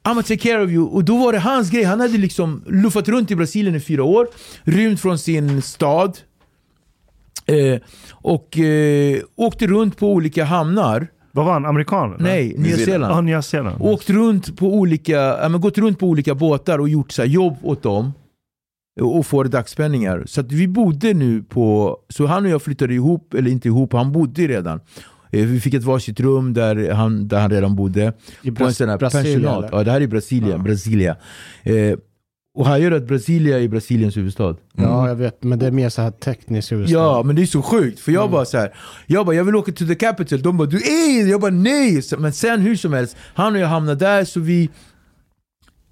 I'm gonna take care of you. Och då var det hans grej. Han hade liksom luffat runt i Brasilien i fyra år, rymt från sin stad eh, och eh, åkte runt på olika hamnar. Vad var han? Amerikan? eller? Nej, Nya Zeeland. Ja, Nya Zeeland. Åkt runt på olika, ja, men gått runt på olika båtar och gjort så här, jobb åt dem. Och får dagspenningar. Så att vi bodde nu på, så han och jag flyttade ihop, eller inte ihop, han bodde redan. Eh, Vi fick ett varsitt rum där han, där han redan bodde. I på en Bras- sån här Brasilien? Ja, det här är Brasilien. Brasilia. Eh, och han gör att Brasilia är Brasiliens huvudstad. Ja, jag vet. Men det är mer så här tekniskt huvudstad. Ja, men det är så sjukt. För jag bara så här, jag bara, jag vill åka till the capital. De bara, du är Jag bara, nej! Men sen hur som helst, han och jag hamnar där så vi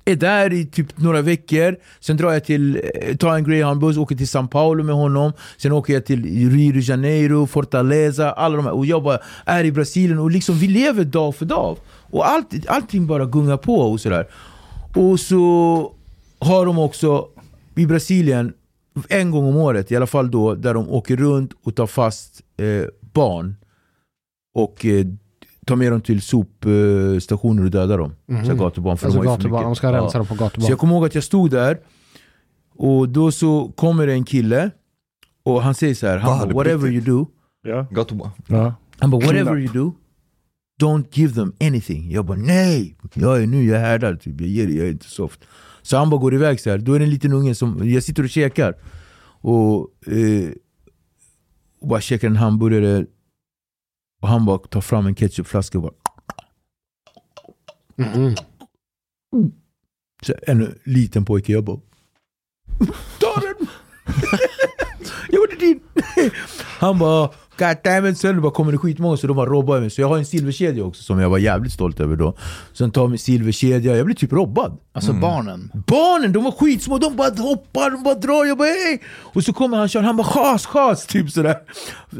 är där i typ några veckor. Sen drar jag till, eh, tar en greyhoundbuss, åker till São Paulo med honom. Sen åker jag till Rio de Janeiro, Fortaleza, alla de här. Och jag bara är i Brasilien och liksom vi lever dag för dag. Och allt, allting bara gungar på och sådär. Och så har de också i Brasilien en gång om året, i alla fall då, där de åker runt och tar fast eh, barn och eh, tar med dem till sopstationer och dödar dem. Så här gatubarn. För Alltså de gatubarn. mycket. De ska rensa dem på gatubarn. Så jag kommer ihåg att jag stod där och då så kommer det en kille och han säger så här, han bara, whatever you do, Ja. Got to Ja. han bara whatever you do, don't give them anything. Jag bara nej, jag är nu, jag är härdad, typ. jag ger det, jag är inte soft. Så han bara går iväg så här. då är det en liten unge som, jag sitter och käkar och, eh, och bara käkar en hamburgare och han bara tar fram en ketchupflaska och bara Mhm. Så en liten pojke, jag bara Ta den! jag var din! Han bara God damn it, sen det bara kommer det skitmånga så de bara robbar mig. Så jag har en silverkedja också som jag var jävligt stolt över då. Sen tar min silverkedja, jag blir typ robbad. Alltså barnen. Barnen, de var skitsmå, de bara hoppar, de bara drar, jag bara hej! Och så kommer han kör, han bara chas, chas, typ sådär.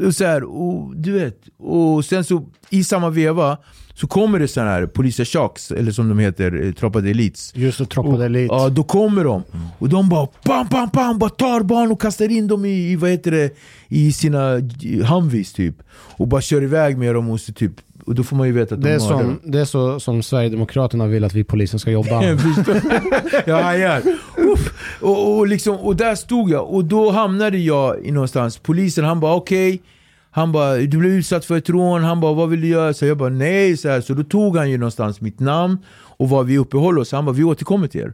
Och, så här, och du vet, och sen så i samma veva så kommer det sådana här polisachocks, eller som de heter, eh, Tropa de Elites. Just det, Tropa de Elite. Ja, då kommer de. Och de bara bam, bam, bam, bara tar barn och kastar in dem i, i vad heter det, i sina Humvees typ. Och bara kör iväg med dem och så typ, och då får man ju veta att Det de är, som, dem. det är så som Sverigedemokraterna vill att vi polisen ska jobba. ja. Uff. Och, och, liksom, och där stod jag och då hamnade jag i någonstans. Polisen han bara okej. Han bara du blev utsatt för ett rån. Han bara vad vill du göra? Så jag bara nej. Så, här. så då tog han ju någonstans mitt namn och var vi uppehåller oss. Han bara vi återkommer till er.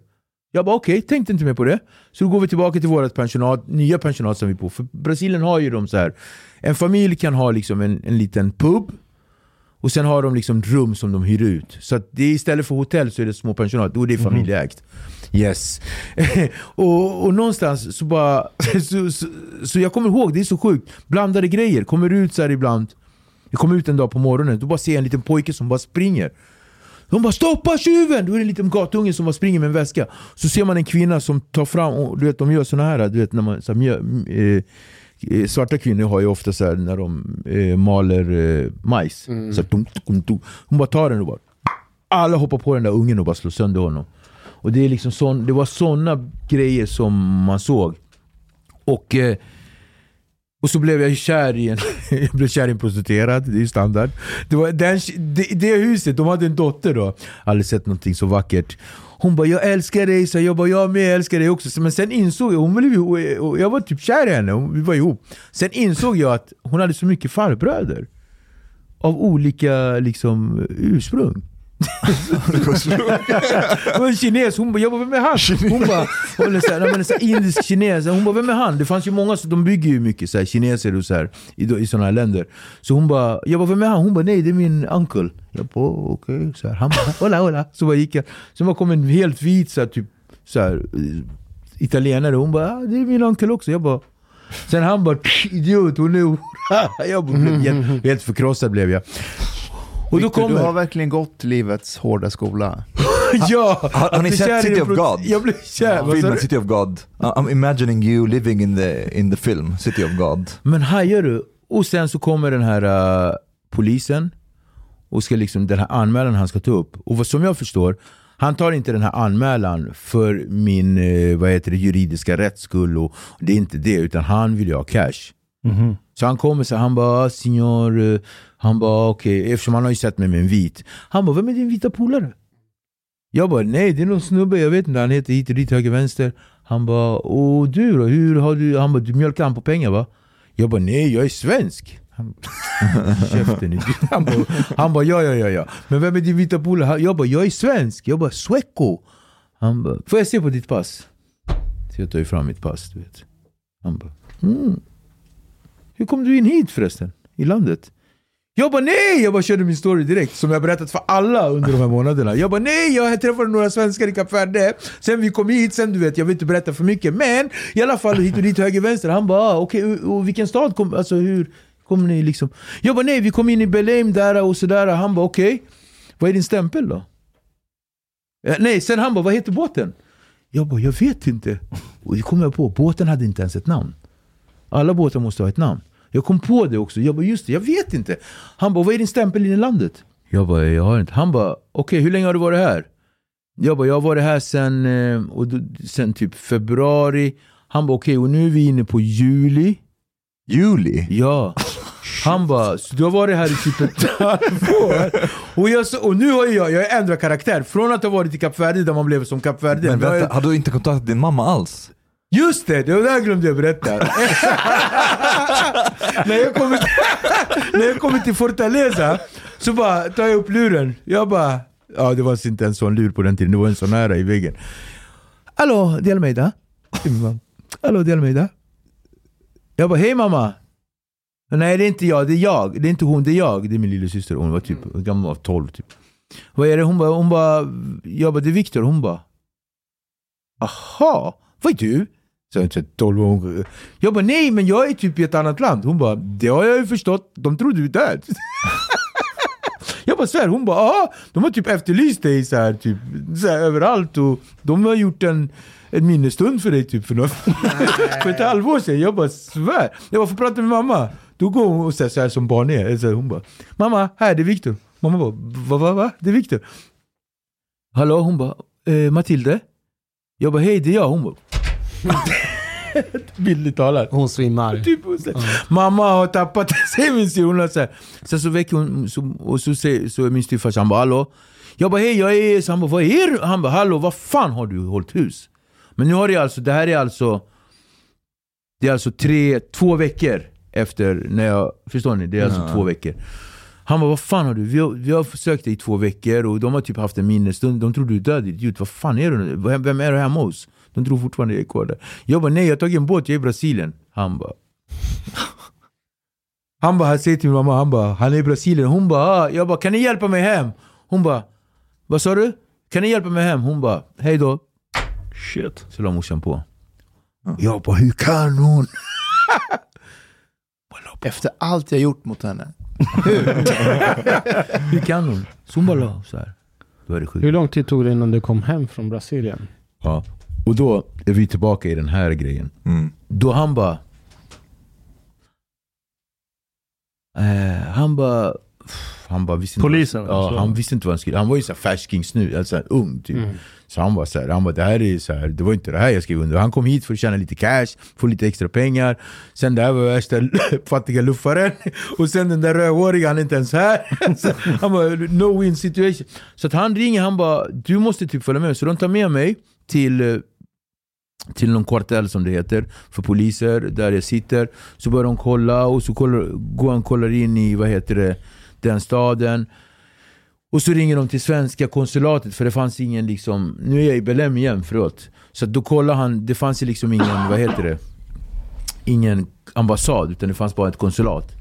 Jag bara okej, tänkte inte mer på det. Så då går vi tillbaka till vårt pensionat, nya pensionat som vi bor För Brasilien har ju de så här. En familj kan ha liksom en, en liten pub och sen har de liksom rum som de hyr ut. Så att det istället för hotell så är det små pensionat. Då är det familjeägt. Yes. och, och någonstans så bara... Så, så, så jag kommer ihåg, det är så sjukt. Blandade grejer. Kommer ut så här ibland. Jag kommer ut en dag på morgonen, då bara ser jag en liten pojke som bara springer. De bara 'Stoppa tjuven!' Då är det en liten gatunge som bara springer med en väska. Så ser man en kvinna som tar fram, och du vet de gör såna här, du vet när man, så här, mjö, eh, svarta kvinnor har ju ofta så här när de eh, maler eh, majs. Så här, tum, tum, tum. Hon bara tar den och bara alla hoppar på den där ungen och bara slår sönder honom. Och det, är liksom sån, det var såna grejer som man såg. Och, eh, och så blev jag kär i en, jag blev kär i en prostituerad, det är ju standard. Det, var den, det, det huset, de hade en dotter då, aldrig sett någonting så vackert. Hon bara 'Jag älskar dig' så jag bara 'Jag med, jag älskar dig också' Men sen insåg jag, hon blev, jag var typ kär i henne, vi var ihop. Sen insåg jag att hon hade så mycket farbröder. Av olika liksom ursprung. Det var en kines, hon bara, jag bara vem är han? Hon bara, hon är så här, men så indisk kines, hon bara vem är han? Det fanns ju många, så de bygger ju mycket så här, kineser och så här, i, i sådana här länder. Så hon bara, jag bara vem är han? Hon bara nej det är min uncle. Jag bara okej, så här, han bara hola hola. Så bara gick jag. Sen bara kom en helt vit så här, typ så här, eh, italienare, hon bara ah, det är min uncle också. Jag bara Sen han bara idiot, hon är hora. Jag blev helt, helt förkrossad blev jag. Och då Victor, kommer... du har verkligen gått livets hårda skola. ja! Har, har att ni sett City of God? Jag blev kär. Sa Filmen? City of God. I- I'm imagining you living in the, in the film City of God. Men hajar du? Och sen så kommer den här uh, polisen och ska liksom, den här anmälan han ska ta upp. Och vad som jag förstår, han tar inte den här anmälan för min eh, vad heter det, juridiska rätts skull. Och det är inte det, utan han vill ju ha cash. Mhm. Så han kommer så han bara signor, eh, han bara okej, eftersom han har ju sett mig med en vit. Han bara, vem är din vita polare? Jag bara, nej det är någon snubbe, jag vet inte, han heter hit och dit, höger, vänster. Han bara, och du då? Hur har du, han bara, du mjölkar han på pengar va? Jag bara, nej jag är svensk. Han, Käften. Han bara, han bara, ja ja ja ja. Men vem är din vita polare? Jag bara, jag är svensk. Jag bara, Sweco. Han bara, får jag se på ditt pass? Så jag tar ju fram mitt pass, du vet. Han bara, mm. Hur kom du in hit förresten? I landet? Jag bara nej! Jag bara körde min story direkt som jag berättat för alla under de här månaderna. Jag bara nej, jag träffade några svenskar i Kap Verde. Sen vi kom hit, sen du vet, jag vill inte berätta för mycket. Men i alla fall hit och dit, höger, vänster. Han bara ah, okej, och, och vilken stad kom, alltså hur kom ni liksom? Jag bara nej, vi kom in i Belém där och sådär. Han bara okej, vad är din stämpel då? Ja, nej, sen han bara vad heter båten? Jag bara jag vet inte. Och det kom jag på, båten hade inte ens ett namn. Alla båtar måste ha ett namn. Jag kom på det också. Jag bara, just det, jag vet inte. Han bara, vad är din stämpel in i landet? Jag bara, jag har inte. Han bara, okej, hur länge har du varit här? Jag bara, jag har varit här sen, eh, och då, sen typ februari. Han bara, okej, och nu är vi inne på juli. Juli? Ja. Han bara, så du har varit här i typ ett halvår. Och, jag, och nu har jag, jag ändrat karaktär. Från att ha varit i Kap Verde där man blev som Kap Verde. Men har jag- vänta, har du inte kontaktat din mamma alls? Just det, det var där glömde jag berätta. när, jag kommer till, när jag kommer till Fortaleza så bara tar jag upp luren. Jag bara, ja det var inte en sån lur på den tiden, det var en sån här i väggen. Hallå, det är Almeida? Hallå, det är Almeida? Jag bara, hej mamma. Nej det är inte jag, det är jag. Det är inte hon, det är jag. Det är min lillasyster. Hon var typ, gammal var 12 typ. Vad är det? Hon bara, hon bara, jag bara, det är Viktor. Hon bara, aha, vad är du? Så jag 12 år. Jag bara nej men jag är typ i ett annat land. Hon bara det har jag ju förstått. De tror du är död. jag bara svär. Hon bara ja. De har typ efterlyst dig så här, typ, så här, överallt. Och de har gjort en, en minnesstund för dig typ för, något, för ett halvår sedan. Jag bara svär. Jag bara får prata med mamma. Då går hon och säger så här som barn är. Så här, hon bara mamma här det är Viktor. Mamma bara va va va? Det är Viktor. Hallå? Hon bara eh, Matilde? Jag bara hej det är jag. Hon bara Bildligt talat. Hon svimmar. Typ, och så, Mamma har tappat sig min styr. Hon här. Sen så väcker hon så, och så, säger, så är min styvfarsa, han bara hallå? Jag bara hej jag är... Så han bara vad är du? Han bara hallå vad fan har du hållit hus? Men nu har det alltså, det här är alltså... Det är alltså tre, två veckor efter när jag... Förstår ni? Det är alltså Ja. två veckor. Han bara vad fan har du? Vi har, vi har försökt dig i två veckor och de har typ haft en minnesstund. De tror du är död idiot. Vad fan är du? vem är du hemma hos? De tror fortfarande jag är kvar där. Jag bara nej jag har tagit en båt, jag är i Brasilien. Han bara Han bara, han säger till min mamma, han bara, han är i Brasilien. Hon bara, ah. jag bara, kan ni hjälpa mig hem? Hon bara, vad sa du? Kan ni hjälpa mig hem? Hon bara, hej då. Shit. Så la morsan på. Jag bara, hur kan hon? Efter allt jag gjort mot henne. Hur kan hon? Så hon bara la så här. Då är det sjukt. Hur lång tid tog det innan du kom hem från Brasilien? Ja. Och då är vi tillbaka i den här grejen. Mm. Då han bara... Eh, han bara... Han bara visste inte Polisen, Vad, ja, alltså. han visste inte vad han skulle... Han var ju så här färsking snu, alltså ung typ. Mm. Så han var så här, han bara det här är så här, det var inte det här jag skrev under. Han kom hit för att tjäna lite cash, få lite extra pengar. Sen det här var värsta fattiga luffaren. Och sen den där rödhåriga, han är inte ens här. Så han bara no win situation. Så att han ringer, han bara du måste typ följa med. Så de tar med mig till eh, till någon kvartell som det heter för poliser där jag sitter. Så börjar de kolla och så kollar, går han kollar in i vad heter det, den staden. Och så ringer de till svenska konsulatet för det fanns ingen liksom, nu är jag i Belém igen förlåt. Så då kollar han, det fanns liksom ingen, vad heter det? Ingen ambassad utan det fanns bara ett konsulat.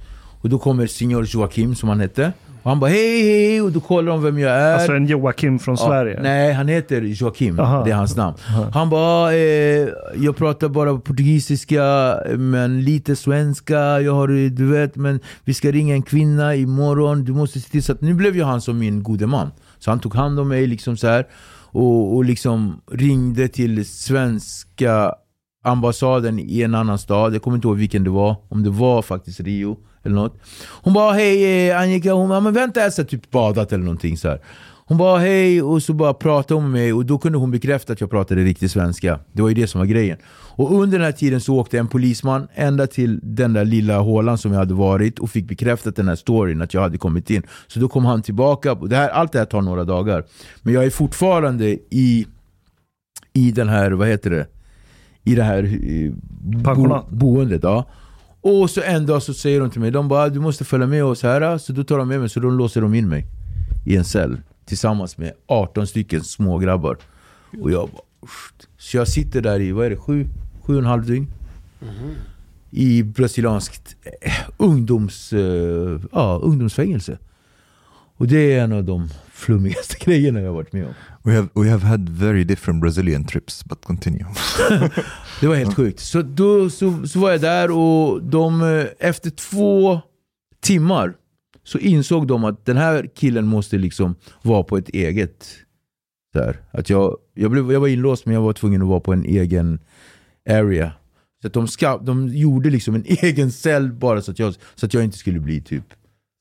Och då kommer signor Joakim som han hette. Och han bara hej hej och då kollar de vem jag är. Alltså en Joakim från Ja, Sverige. nej, han heter Joakim. Aha. Det är hans namn. Han bara, eh, jag pratar bara portugisiska, men lite svenska. Jag har, du vet, men vi ska ringa en kvinna imorgon. Du måste se till så att... Nu blev ju han som min gode man. Så han tog hand om mig liksom så här. och, och liksom ringde till svenska ambassaden i en annan stad. Jag kommer inte ihåg vilken det var. Om det var faktiskt Rio eller något. Hon bara hej eh, Annika, hon bara men vänta jag har typ badat eller någonting så här. Hon bara hej och så bara pratade hon med mig och då kunde hon bekräfta att jag pratade riktig svenska. Det var ju det som var grejen. Och under den här tiden så åkte en polisman ända till den där lilla hålan som jag hade varit och fick bekräftat den här storyn att jag hade kommit in. Så då kom han tillbaka. Det här, allt det här tar några dagar. Men jag är fortfarande i, i den här, vad heter det? I det här eh, bo, boendet. Ja. Och så en dag så säger de till mig, de bara du måste följa med oss här. Ah. Så då tar de med mig, så då låser de in mig i en cell tillsammans med 18 stycken små grabbar. Och jag bara, "Usch." Så jag sitter där i, vad är det, sju, sju och en halv dygn. I brasilianskt eh, ungdoms, äh, ja, ungdomsfängelse. Och det är en av de flummigaste grejerna jag varit med om. We have we have had very different Brazilian trips, but continue. Det var helt sjukt. Så då så, så var jag där och de, eh, efter två timmar så insåg de att den här killen måste liksom vara på ett eget... Här, att jag, jag, blev, jag var inlåst men jag var tvungen att vara på en egen area. Så att de, ska, de gjorde liksom en egen cell bara så att jag, så att jag inte skulle bli typ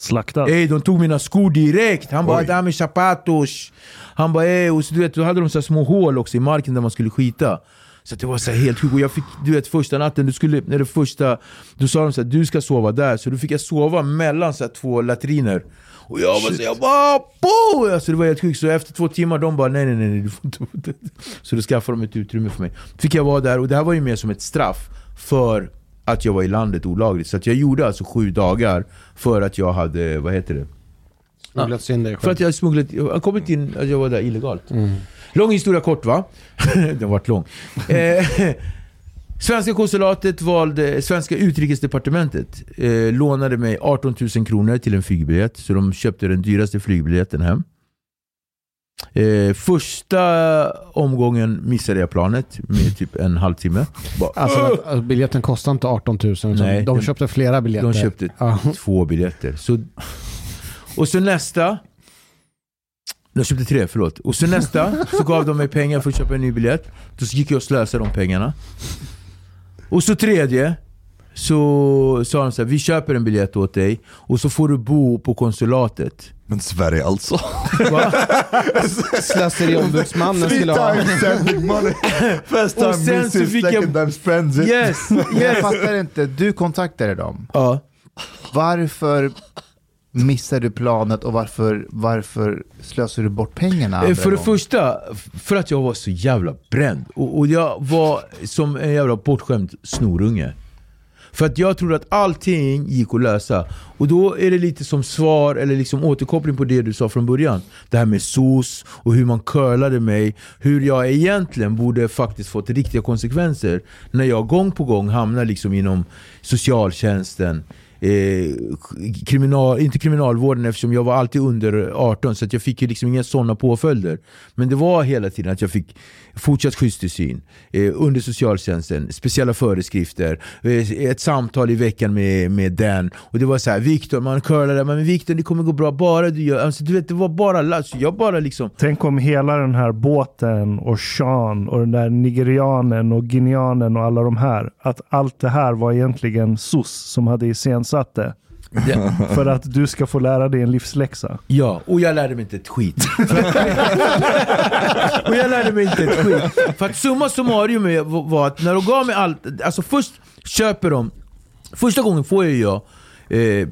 Slaktad. Ey, de tog mina skor direkt. Han bara dame chapatos. Han bara ey, och så, du vet, då hade de så små hål också i marken där man skulle skita. Så det var så helt sjukt. Och jag fick, du vet första natten, du skulle, när det första, då sa de så här, du ska sova där. Så då fick jag sova mellan så här, två latriner. Och jag var så jag bara bo! Alltså det var helt sjukt. Så efter två timmar de bara nej nej nej, nej du får inte. Så då skaffade de ett utrymme för mig. Fick jag vara där och det här var ju mer som ett straff för att jag var i landet olagligt. Så att jag gjorde alltså sju dagar för att jag hade, vad heter det? Smugglats in dig För själv. att jag smugglat, jag har kommit in, att jag var där illegalt. Mm. Lång historia kort va? Den har varit lång. Eh, Svenska konsulatet valde, svenska utrikesdepartementet eh, lånade mig 18 000 kronor till en flygbiljett. Så de köpte den dyraste flygbiljetten hem. Eh, första omgången missade jag planet med typ en halvtimme. Bara, Alltså, alltså, biljetten kostar inte 18 000. utan Nej, de köpte flera biljetter. de köpte Ja. två biljetter. Så, och så nästa... De köpte tre, förlåt. Och så nästa så gav de mig pengar för att köpa en ny biljett. Då gick jag och slösade de pengarna. Och så tredje så sa de så här, vi köper en biljett åt dig och så får du bo på konsulatet. Men Sverige alltså. Slöseriombudsmannen skulle ha... sending money. First Och time misses, fick jag- second time spends it. Yes, Jag yes. fattar inte, du kontaktade dem. Ja. Varför missar du planet och varför, varför slösar du bort pengarna? För det gången? första, för att jag var så jävla bränd. Och, och jag var som en jävla bortskämd snorunge. För att jag trodde att allting gick att lösa. Och då är det lite som svar, eller liksom återkoppling på det du sa från början. Det här med SOS och hur man curlade mig. Hur jag egentligen borde faktiskt fått riktiga konsekvenser. När jag gång på gång hamnar liksom inom socialtjänsten. Eh, kriminal, inte kriminalvården eftersom jag var alltid under 18 så att jag fick ju liksom inga sådana påföljder. Men det var hela tiden att jag fick fortsatt skyddstillsyn eh, under socialtjänsten, speciella föreskrifter, eh, ett samtal i veckan med, med den. Och det var så här, Viktor, man curlade, men Viktor det kommer gå bra bara du gör, alltså, du vet det var bara lass. Jag bara liksom Tänk om hela den här båten och Sean och den där nigerianen och guineanen och alla de här. Att allt det här var egentligen SOS som hade iscensatt det. Ja. För att du ska få lära dig en livsläxa. Ja, och jag lärde mig inte ett skit. och jag lärde mig inte ett skit. För att summa summarum var att när de gav mig allt, alltså först köper de, första gången får jag ju jag eh,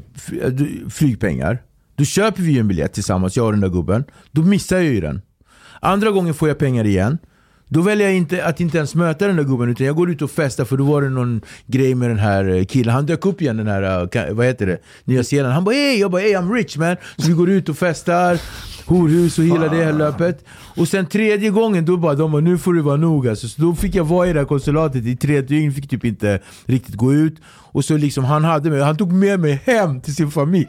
du- flygpengar. Då köper vi en biljett tillsammans, jag och den där gubben. Då missar jag ju den. Andra gången får jag pengar igen. Då väljer jag inte att inte ens möta den där gubben utan jag går ut och festar för då var det någon grej med den här eh, killen. Han dök upp igen den här, eh, vad heter det, Nya Zeeland. Han bara ey, jag bara ey I'm rich man. Så vi går ut och festar, horhus och hela det här löpet. Och sen tredje gången då bara de bara nu får du vara nog alltså. Så då fick jag vara i det här konsulatet i tre dygn, fick typ inte riktigt gå ut. Och så liksom han hade mig, han tog med mig hem till sin familj.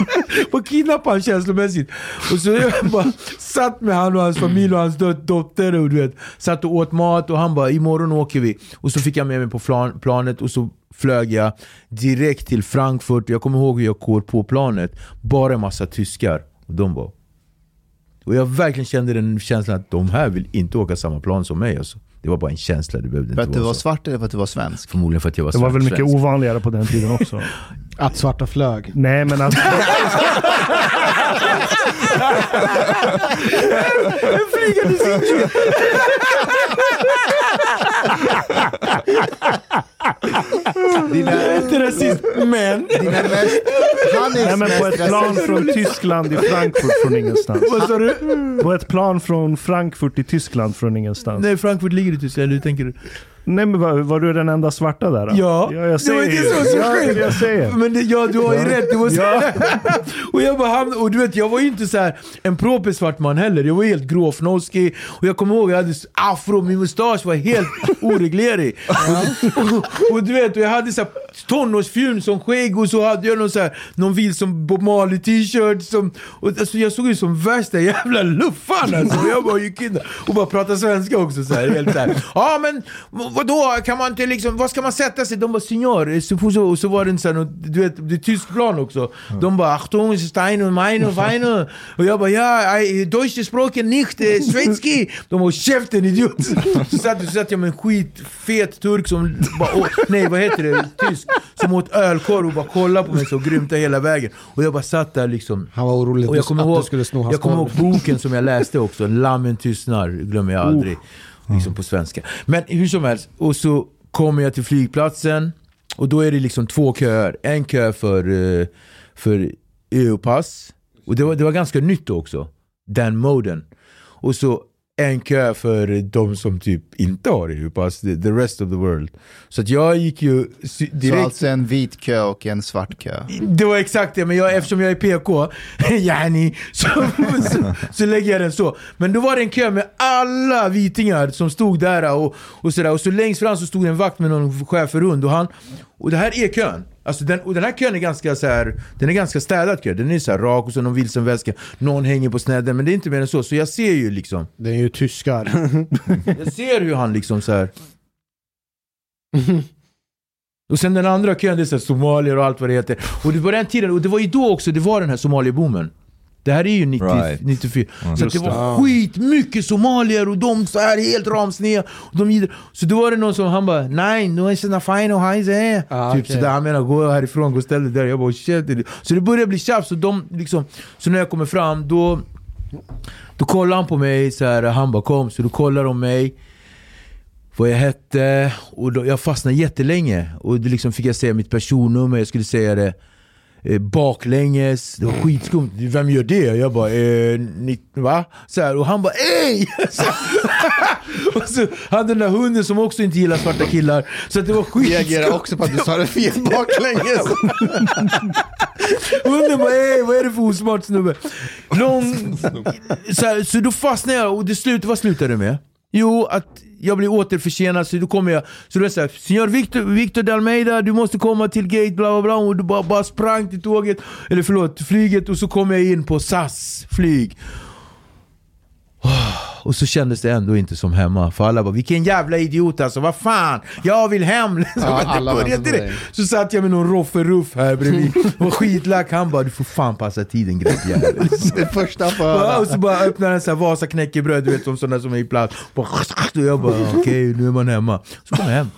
Bara kidnappade han känslomässigt. Och så jag bara satt med han och hans familj och hans dot- dotter och du vet, satt och åt mat och han bara imorgon åker vi. Och så fick jag med mig på plan, planet och så flög jag direkt till Frankfurt. Jag kommer ihåg hur jag går på planet. Bara en massa tyskar. Och de bara Och jag verkligen kände den känslan att de här vill inte åka samma plan som mig. Alltså. Det var bara en känsla, det behövde För inte att du var så. svart eller för att du var svensk? Förmodligen för att jag var Det var väl mycket svensk. ovanligare på den tiden också. Att svarta flög. Nej, men att... Dina, Inte rasist, men... dina mest... Hanifs Nej, men på ett plan från Tyskland i Frankfurt från ingenstans. Vad sa du? På ett plan från Frankfurt i Tyskland från ingenstans. Nej, Frankfurt ligger i Tyskland, hur tänker du? Nej men var, var du den enda svarta där? Då? Ja, ja jag det var säger inte ju. så det jag säger. Men det, ja, du har ju Ja. rätt. Det var så. Ja. och jag bara hamnade, och du vet, jag var ju inte så här en proper svart man heller. Jag var helt gråfnoskig. Och jag kommer ihåg, jag hade afro, min mustasch var helt oreglerig. och, och, och du vet, och jag hade så här tonårsfjun som skägg och så hade jag någon, så här, någon vild som Bob Marley t-shirt. Som, och, alltså, jag såg ut som värsta jävla luffan alltså. Och jag bara gick in där och bara pratade svenska också. Så här, helt så här. Ja men vadå, kan man inte liksom, vad ska man sätta sig? De bara signor, så, och så var det en sån här, du vet, det är tysk plan också. De bara Achtung, Stein och Meine och Och jag bara ja, I- deutsche språken nicht, äh, eh, schweizki. De bara käften idiot. Så satt, så satt jag med en skit skitfet turk som bara, åt, nej vad heter det, tysk. Som åt ölkorv och bara kollade på mig så grymt hela vägen. Och jag bara satt där liksom. Han var orolig Och jag kommer att ihåg, du skulle sno hans jag kommer ihåg boken som jag läste också, Lammen tystnar, glömmer jag aldrig. Liksom på svenska. Men hur som helst, och så kommer jag till flygplatsen och då är det liksom två köer. En kö för, eh, för EU-pass, och det var, det var ganska nytt också, den moden. Och så en kö för de som typ inte har EU-pass, the, the rest of the world. Så att jag gick ju sy- Så direkt... alltså en vit kö och en svart kö. Det var exakt det, men jag, eftersom jag är PK, yani, så, så, så lägger jag den så. Men då var det en kö med alla vitingar som stod där och, och sådär. Och så längst fram så stod en vakt med någon schäferhund och han... Och det här är kön. Alltså den, och den här kön är ganska så här, den är ganska städad kö. Den är så här rak och så någon vilsen väska. Någon hänger på snedden, men det är inte mer än så. Så jag ser ju liksom, Det är ju tyskar. jag ser hur han liksom så här. Och sen den andra kön, det är så här somalier och allt vad det heter. Och det var den tiden, och det var ju då också det var den här somalieboomen. Det här är ju 90, Right. 94. Så att det var det. skitmycket somalier och de så här helt ramsneda. Och de gick, så då var det någon som, han bara Nej, nu är såna fine och hejs är. Ah, Typ okej. sådär, han menar gå härifrån, gå och ställ dig där. Jag bara shit. det- Så det började bli tjafs. Och de liksom, så när jag kommer fram, då, då kollar han på mig så här, han bara kom. Så då kollar de mig vad jag hette och då, jag fastnade jättelänge. Och då liksom fick jag säga mitt personnummer, jag skulle säga det eh, baklänges. Det var skitskumt. Vem gör det? Jag bara, eh, ni, va? Så här, och han bara, ej! Så, och så hade den där hunden som också inte gillar svarta killar. Så det var skitskumt. Reagerar också på att du sa det fel baklänges. Hunden bara ey, vad är det för osmart snubbe? Lång... Så, här, så då fastnade jag och det slut, vad slutade det med? Jo, att jag blir återförsenad så då kommer jag, så då är det Signor Victor, Victor de Almeida, du måste komma till gate bla bla bla och du bara, bara sprang till tåget, eller förlåt, flyget och så kom jag in på SAS flyg. Och så kändes det ändå inte som hemma. För alla bara, vilken jävla idiot alltså, vad fan, jag vill hem! Ja, Det alla började dig. Så satt jag med någon rofferuff här bredvid och skitlack. Han bara, du får fan passa tiden grabbjävel. Det första höra. och så bara öppnar en sån här Vasa knäckebröd, du vet som sådana som är i plast. Och jag bara, okej nu är man hemma. Så kom jag hem.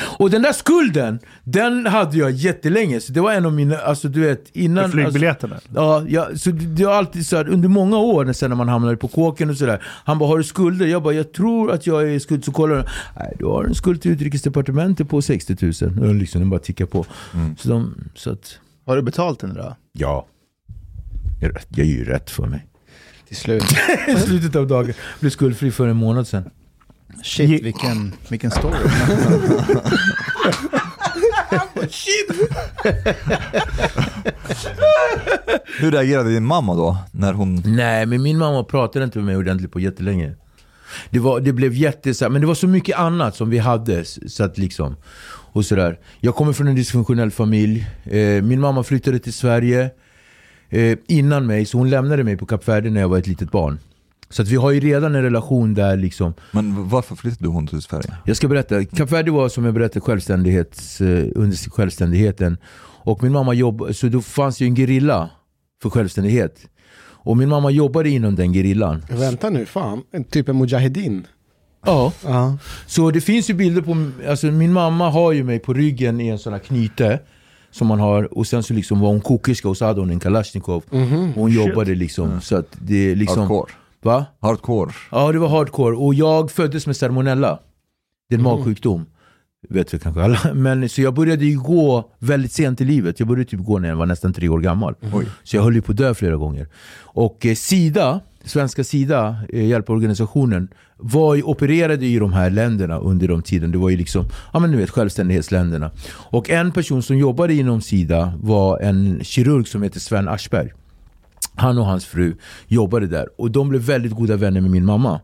Och den där skulden, den hade jag jättelänge. Så det var en av mina, alltså du vet innan... För flygbiljetterna. Alltså, ja, ja, så det, det var alltid så här, under många år sen när man hamnade på kåken och sådär. Han bara, har du skulder? Jag bara, jag tror att jag är skuld. Så kollar han, nej du har en skuld till utrikesdepartementet på 60 000. Och liksom, den bara tickar på. Så, de, så att, Har du betalt den då? ja. Jag, är rätt- jag är ju rätt för mig. Till slut. I slutet av dagen. Blev skuldfri för en månad sedan. Shit, vilken, vilken story. Hur reagerade din mamma då? När hon... Nej, men min mamma pratade inte med mig ordentligt på jättelänge. Det, var, det blev jätte... Men det var så mycket annat som vi hade. Så att liksom, och sådär. Jag kommer från en dysfunktionell familj. Eh, min mamma flyttade till Sverige eh, innan mig, så hon lämnade mig på Kap Verde när jag var ett litet barn. Så att vi har ju redan en relation där liksom. Men varför flyttade hon till Sverige? Jag ska berätta. Kap Verde var som jag berättade självständighets, eh, under självständigheten. Och min mamma jobbade, så då fanns ju en gerilla för självständighet. Och min mamma jobbade inom den gerillan. Vänta nu, fan. En typ en mujahedin. Ja. Ja. Så det finns ju bilder på, alltså min mamma har ju mig på ryggen i en sån här knyte. Som man har, och sen så liksom var hon kokerska och så hade hon en kalasjnikov. Mhm. Och hon jobbade liksom, så att det är liksom... Hardcore. Va? Hardcore. Ja det var hardcore, och jag föddes med salmonella. Det är en magsjukdom. Vet väl kanske alla. Men, så jag började ju gå väldigt sent i livet. Jag började typ gå när jag var nästan tre år gammal. Oj. Så jag höll ju på att dö flera gånger. Och eh, Sida, svenska Sida, eh, hjälporganisationen, var ju, opererade i de här länderna under de tiden. Det var ju liksom, ja men du vet, självständighetsländerna. Och en person som jobbade inom Sida var en kirurg som heter Sven Aschberg. Han och hans fru jobbade där och de blev väldigt goda vänner med min mamma.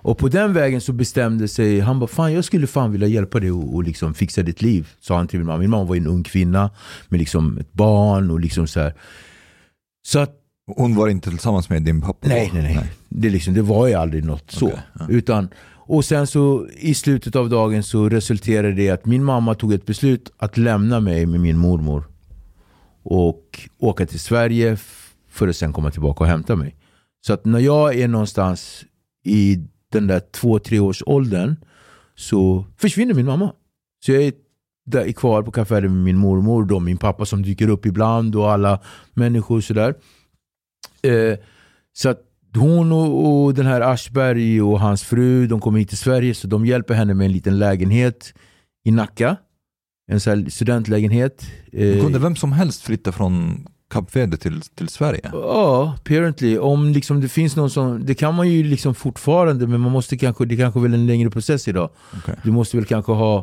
Och på den vägen så bestämde sig, han bara fan jag skulle fan vilja hjälpa dig och, och liksom fixa ditt liv. Sa han till min mamma. Min mamma var en ung kvinna med liksom ett barn och liksom så här. Så att Hon var inte tillsammans med din pappa? Nej, nej, nej. Det, liksom, det var ju aldrig något så. Ja. Utan, och sen så i slutet av dagen så resulterade det i att min mamma tog ett beslut att lämna mig med min mormor. Och åka till Sverige för att sen komma tillbaka och hämta mig. Så att när jag är någonstans i den där två, tre års åldern så försvinner min mamma. Så jag är där kvar på kaféet med min mormor, då min pappa som dyker upp ibland och alla människor sådär. Eh, så att hon och, och den här Aschberg och hans fru, de kommer hit till Sverige så de hjälper henne med en liten lägenhet i Nacka. En sån studentlägenhet. Eh, Kunde vem som helst flytta från Kap Verde till, till Sverige? Ja, apparently. Om liksom det finns någon som, det kan man ju liksom fortfarande men man måste kanske, det kanske väl en längre process idag. Okej. Du måste väl kanske ha,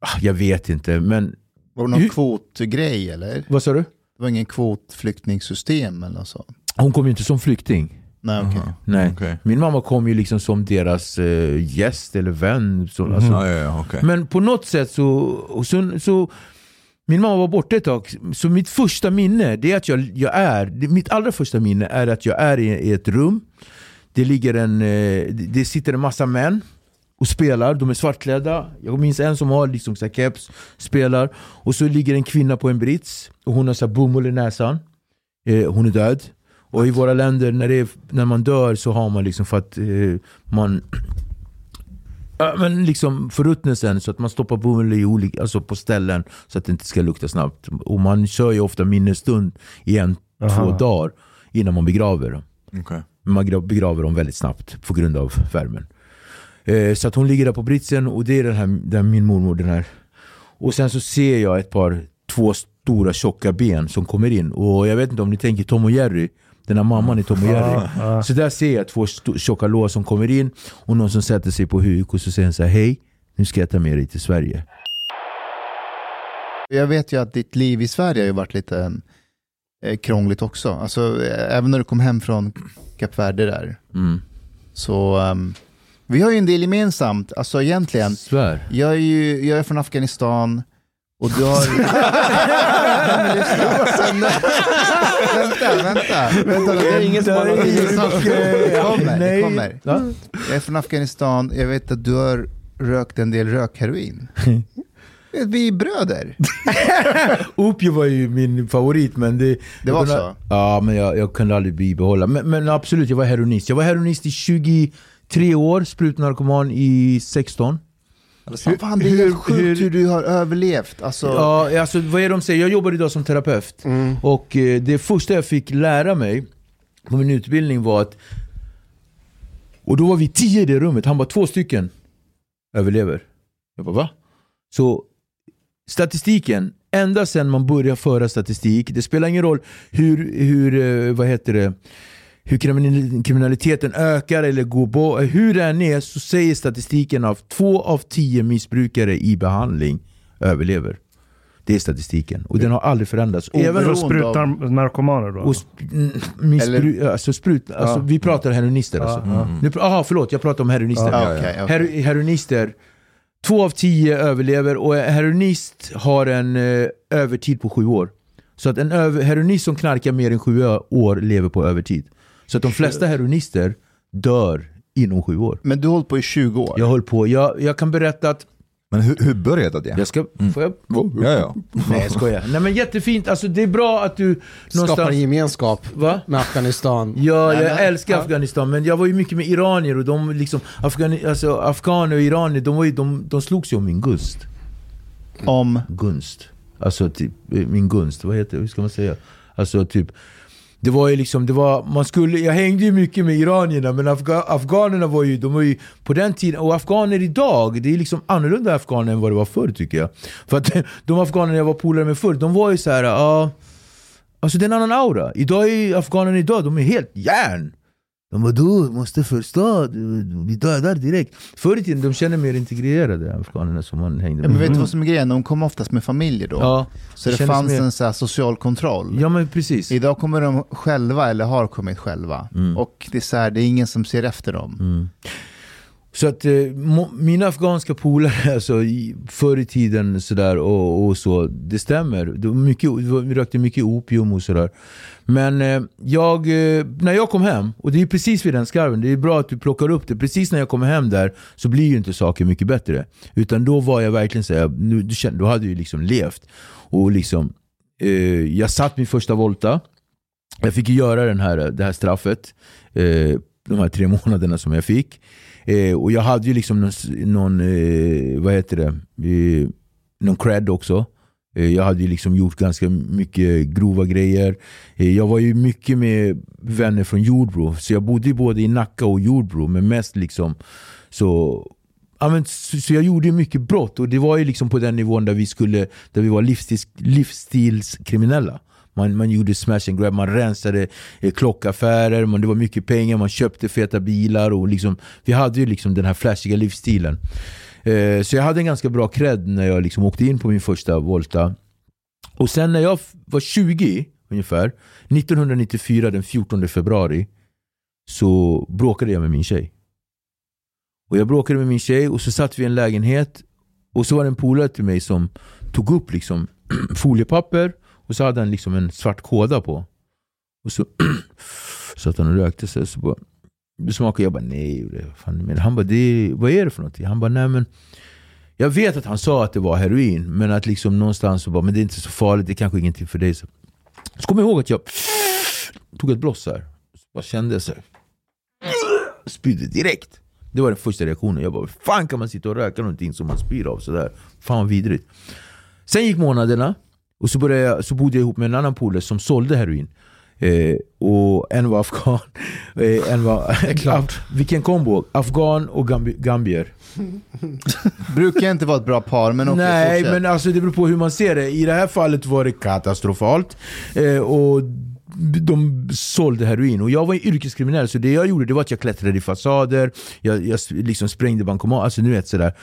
ah, jag vet inte men, Var det någon Hur- kvotgrej eller? vad sa du? Det var ingen kvotflyktingsystem eller sånt? Hon kom ju inte som flykting. Nej. Aha. Nej. Okej. Min mamma kom ju liksom som deras eh, gäst eller vän. Så, alltså, Ja, ja, ja. Men på något sätt så, så, så min mamma var borta ett tag, så mitt första minne det är att jag, jag är, mitt allra första minne är att jag är i, i ett rum. Det ligger en, eh, det det sitter en massa män och spelar, de är svartklädda. Jag minns en som har liksom så här keps, spelar. Och så ligger en kvinna på en brits och hon har så här bomull i näsan. Eh, hon är död. Och i våra länder, när, det är, när man dör så har man liksom för att eh, man Ja, men liksom förruttnelsen så att man stoppar bomull i olika, alltså på ställen så att det inte ska lukta snabbt. Och man kör ju ofta minnesstund i en, Aha. två dagar innan man begraver dem. Men man gra- begraver dem väldigt snabbt på grund av värmen. Eh, så att hon ligger där på britsen och det är den här, den, min mormor den här. Och sen så ser jag ett par, två stora tjocka ben som kommer in. Och jag vet inte om ni tänker Tom och Jerry. Den här mamman i Tom och Jerry. ja. Så där ser jag två tjocka lår som kommer in och någon som sätter sig på huk och så säger han så här, hej, nu ska jag ta med dig till Sverige. Jag vet ju att ditt liv i Sverige har ju varit lite eh, krångligt också. Alltså, eh, även när du kom hem från Kap Verde där. Mm. Så ehm, vi har ju en del gemensamt, alltså egentligen. Svär. Jag är ju jag är från Afghanistan och du har... Nej, men lyssna. Sen, vänta, vänta. vänta det är ingen som har någon Det kommer, det kommer. Ja. Jag är från Afghanistan, jag vet att du har rökt en del rökheroin. Vi är bröder. Opio var ju min favorit men det... Det var kunde, så? Ja men jag, jag kunde aldrig bibehålla. Men, men absolut, jag var heroinist. Jag var heroinist i 23 år, sprutnarkoman i 16. Fan, det är helt sjukt hur du har överlevt. Alltså, Ja, alltså vad är det de säger? Jag jobbar idag som terapeut. Och eh, det första jag fick lära mig på min utbildning var att... Och då var vi tio i det rummet, han bara två stycken överlever. Jag bara va? Så statistiken, ända sedan man börjar föra statistik, det spelar ingen roll hur, hur eh, vad heter det, hur kriminal- kriminaliteten ökar eller går bort, hur det än är så säger statistiken av två av tio missbrukare i behandling överlever. Det är statistiken och den har aldrig förändrats. Oberoende Även För hos, av- sprutar narkomaner då? och sp- mm, missbru- alltså sprut, alltså, vi pratar heroinister alltså. Nu, pr- aha, förlåt, jag pratar om heroinister. Ja, okej, okej. Her- heroinister, två av tio överlever och en heroinist har en eh, övertid på sju år. Så att en heroinist som knarkar mer än sju år lever på övertid. Så att de flesta heroinister dör inom sju år. Men du har hållit på i 20 år. Jag höll på, jag, jag kan berätta att Men hur, hur började det? Jag ska... Får jag? Ja, ja. Nej jag skojar. Nej men jättefint, alltså det är bra att du Skapar någonstans... en gemenskap Va? med Afghanistan. Ja, jag Nej, älskar ja. Afghanistan, men jag var ju mycket med iranier och de liksom, Afghani, alltså, afghaner och iranier, de, var ju, de, de slogs ju om min gust. Om... Gunst. Alltså typ, eh, min gunst, vad heter det, hur ska man säga? Alltså typ, det var ju liksom, det var, man skulle, jag hängde ju mycket med iranierna men afga, afghanerna var ju, de var ju på den tiden, och afghaner idag, det är liksom annorlunda afghaner än vad det var förr tycker jag. För att de afghaner jag var polare med förr, de var ju så här, ja, alltså det är en annan aura. Idag är afghanerna idag, de är helt järn. De var du måste förstå, vi dödar direkt. Förr i tiden, de känner mer integrerade afghanerna som man hängde med. men vet du vad som är grejen? De kom oftast med familjer då. Ja, så det kändes fanns mer- en så social kontroll. Ja men precis. Idag kommer de själva eller har kommit själva. Mm. Och det är, så här, det är ingen som ser efter dem. Mm. Så att eh, mina afghanska polare, alltså, i- förr i tiden sådär och, och så, det stämmer. Det var mycket, vi rökte mycket opium och sådär. Men eh, jag, eh, när jag kom hem, och det är precis vid den skarven, det är bra att du plockar upp det. Precis när jag kommer hem där så blir ju inte saker mycket bättre. Utan då var jag verkligen såhär, nu, du kände, då hade jag ju liksom levt. Och liksom, eh, jag satt min första volta. Jag fick ju göra den här, det här straffet. Eh, de här tre månaderna som jag fick. Eh, och jag hade ju liksom någon, någon eh, vad heter det, eh, någon cred också. Eh, jag hade ju liksom gjort ganska mycket grova grejer. Eh, jag var ju mycket med vänner från Jordbro, så jag bodde ju både i Nacka och Jordbro, men mest liksom så Ja, men, så, så jag gjorde mycket brott och det var ju liksom på den nivån där vi, skulle, där vi var livsstils, livsstilskriminella. Man, man gjorde smash and grab, man rensade eh, klockaffärer, man, det var mycket pengar, man köpte feta bilar och liksom, vi hade ju liksom den här flashiga livsstilen. Eh, så jag hade en ganska bra cred när jag liksom åkte in på min första Volta. Och sen när jag var 20 ungefär, 1994 den 14 februari, så bråkade jag med min tjej. Och jag bråkade med min tjej och så satt vi i en lägenhet och så var det en polare till mig som tog upp liksom foliepapper och så hade han liksom en svart kåda på. Och så satt han och rökte sig så bara det smakade, jag bara nej. det- Fan, men han bara, det, vad är det för någonting? Han bara, nej men jag vet att han sa att det var heroin, men att liksom någonstans så bara, men det är inte så farligt, det är kanske ingenting för dig. Så, så kommer jag ihåg att jag tog ett bloss här, så bara kände jag så här, spydde direkt. Det var den första reaktionen. Jag bara, hur fan kan man sitta och röka någonting som man spyr av sådär? Fan vad vidrigt. Sen gick månaderna, och så, började jag, så bodde jag ihop med en annan polare som sålde heroin. Eh, och en var afghan, eh, en var... Af, vilken kombo! Afghan och gambi, gambier. Brukar inte vara ett bra par, men okej, Nej, men alltså det beror på hur man ser det. I det här fallet var det katastrofalt. Eh, och de sålde heroin och jag var yrkeskriminell så det jag gjorde det var att jag klättrade i fasader, jag, jag liksom sprängde bankomat, alltså nu vet sådär.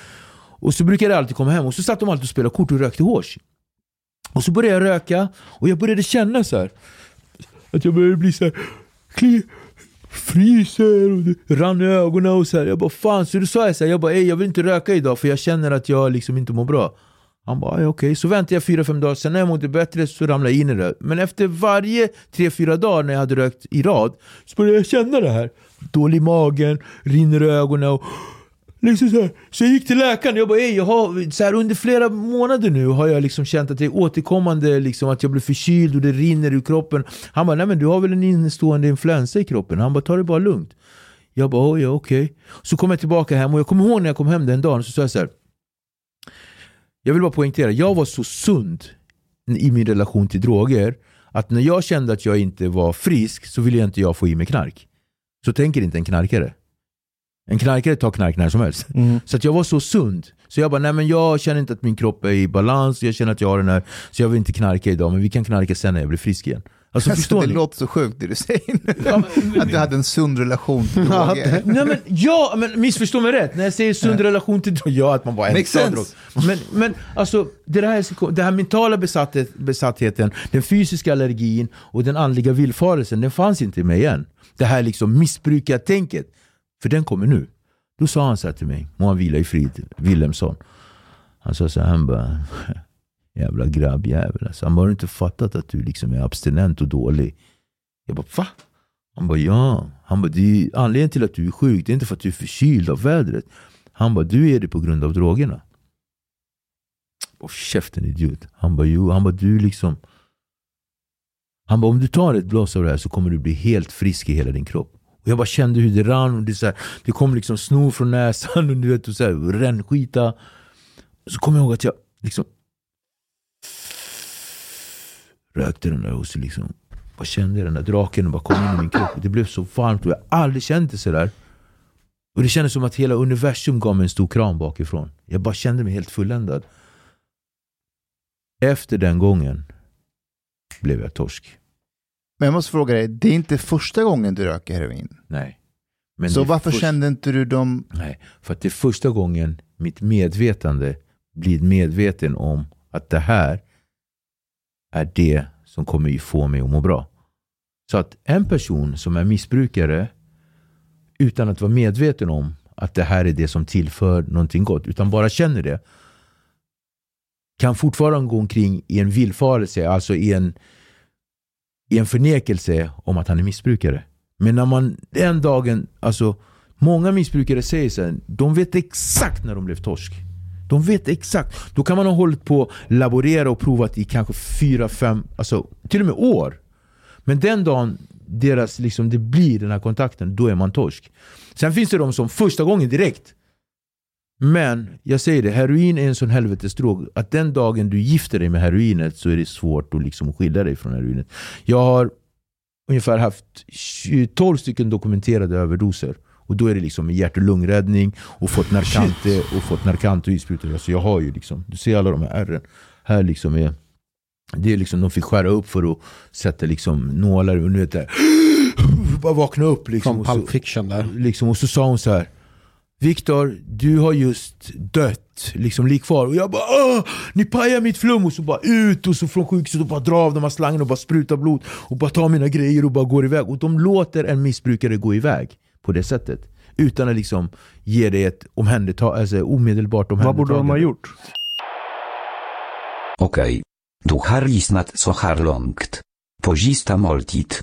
Och så brukade jag alltid komma hem och så satt de alltid och spelade kort och rökte hårs. Och så började jag röka och jag började känna så här att jag började bli så här kli, fryser och det rann i ögonen och så här. Jag bara fan, så då sa jag så här, jag bara ej jag vill inte röka idag för jag känner att jag liksom inte mår bra. Han bara okej, okej, så väntade jag fyra fem dagar, sen när jag mådde bättre så ramlade jag in i det. Men efter varje tre fyra dagar när jag hade rökt i rad så började jag känna det här. Dålig i magen, rinner i ögonen och Liksom så, här. så jag gick till läkaren jag bara Ej, jag har, så här, under flera månader nu har jag liksom känt att det är återkommande liksom, att jag blir förkyld och det rinner ur kroppen. Han bara, nej men du har väl en innestående influensa i kroppen? Han bara, ta det bara lugnt. Jag bara, oh, ja, okej. Så kom jag tillbaka hem och jag kommer ihåg när jag kom hem den dagen så sa jag så här. Jag vill bara poängtera, jag var så sund i min relation till droger att när jag kände att jag inte var frisk så ville jag inte jag få i mig knark. Så tänker inte en knarkare. En knarkare tar knark när som helst. Mm. Så att jag var så sund. Så jag bara, nej men jag känner inte att min kropp är i balans, jag känner att jag har den här, så jag vill inte knarka idag, men vi kan knarka sen när jag blir frisk igen. Alltså Alltså, det ni? låter så sjukt det du säger nu. Ja, men- Att du hade en sund relation till droger. Nej men ja, men missförstå mig rätt. När jag säger sund relation till drog, ja att man bara sense. drog. Men, men alltså, det här, det här mentala besatthet, besattheten, den fysiska allergin och den andliga villfarelsen, den fanns inte i mig igen. Det här liksom missbrukartänket, för den kommer nu. Då sa han så här till mig, må han vila i frid, Wilhelmsson. Han sa så här, han bara, jävla grabbjävel alltså. Han bara, har du inte fattat att du liksom är abstinent och dålig? Jag bara, va? Han bara, ja. Han bara, det är anledningen till att du är sjuk, det är inte för att du är förkyld av vädret. Han bara, du är det på grund av drogerna. Och käften idiot. Han bara jo, han bara du liksom. Han bara om du tar ett blås av det här så kommer du bli helt frisk i hela din kropp. Och jag bara kände hur det rann, och det, så här, det kom liksom snor från näsan och du vet, och så här, rännskita. Så kommer jag ihåg att jag liksom rökte den där och så liksom bara kände jag den där draken och bara kom in i min kropp. Det blev så varmt och jag har aldrig känt det sådär. Och det kändes som att hela universum gav mig en stor kram bakifrån. Jag bara kände mig helt fulländad. Efter den gången blev jag torsk. Men jag måste fråga dig, det är inte första gången du röker heroin. Nej. Men så varför först- kände inte du dem... Nej, för att det är första gången mitt medvetande blir medveten om att det här är det som kommer få mig att må bra. Så att en person som är missbrukare utan att vara medveten om att det här är det som tillför någonting gott, utan bara känner det kan fortfarande gå omkring i en villfarelse, alltså i en, i en förnekelse om att han är missbrukare. Men när man den dagen, alltså många missbrukare säger så här, de vet exakt när de blev torsk. De vet exakt. Då kan man ha hållit på laborera och provat i kanske fyra, fem, alltså till och med år. Men den dagen deras, liksom, det blir den här kontakten, då är man torsk. Sen finns det de som första gången direkt. Men jag säger det, heroin är en sån helvetesdrog att den dagen du gifter dig med heroinet så är det svårt att liksom skilja dig från heroinet. Jag har ungefär haft 20 12 stycken dokumenterade överdoser. Och då är det liksom hjärt och lungräddning och fått Narkante och fått Narkante och issprutor. Alltså jag har ju liksom, du ser alla de här ärren. Här liksom är, det är liksom, de fick skära upp för att sätta liksom nålar och nu vet det, bara vakna upp liksom. Från så- Pulp Fiction där. liksom, och så sa hon så här. Viktor, du har just dött. Liksom lik kvar. Och jag bara Åh, ni pajar mitt flum! Och så bara ut och så från sjukhuset och bara dra av de här slangarna och bara spruta blod. Och bara ta mina grejer och bara går iväg. Och de låter en missbrukare gå iväg på det sättet. Utan att liksom ge dig ett omhändertag, alltså omedelbart Vad omhändertagande. borde de ha gjort? Okej. Du har lyssnat så här långt. På sista måltid.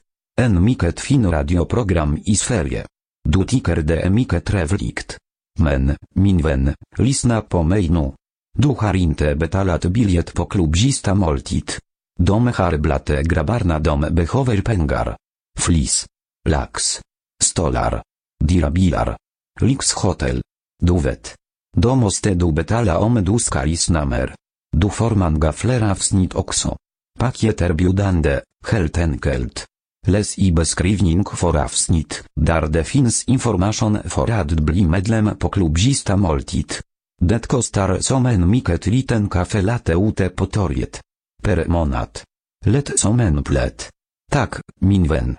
En mycket fin radioprogram i Sverige. Du tycker det är mycket trevligt. Men, min vän, lyssna på mig nu. Du har inte betalat biljett på klubb sista måltid. De har blate grabbarna de behöver pengar. Flis. Lax. Stolar. Dyra bilar. Lyxhotel. Du vet. Då måste du betala om du ska lyssna mer. Du får många fler avsnitt också. Paket erbjudande, helt enkelt. Läs i beskrivning för avsnitt, där det finns information för att bli medlem på klubbista måltid. Det kostar som en mycket liten kaffe latte ute på torget. Per månad. Lätt som en plätt. Tak, min vän.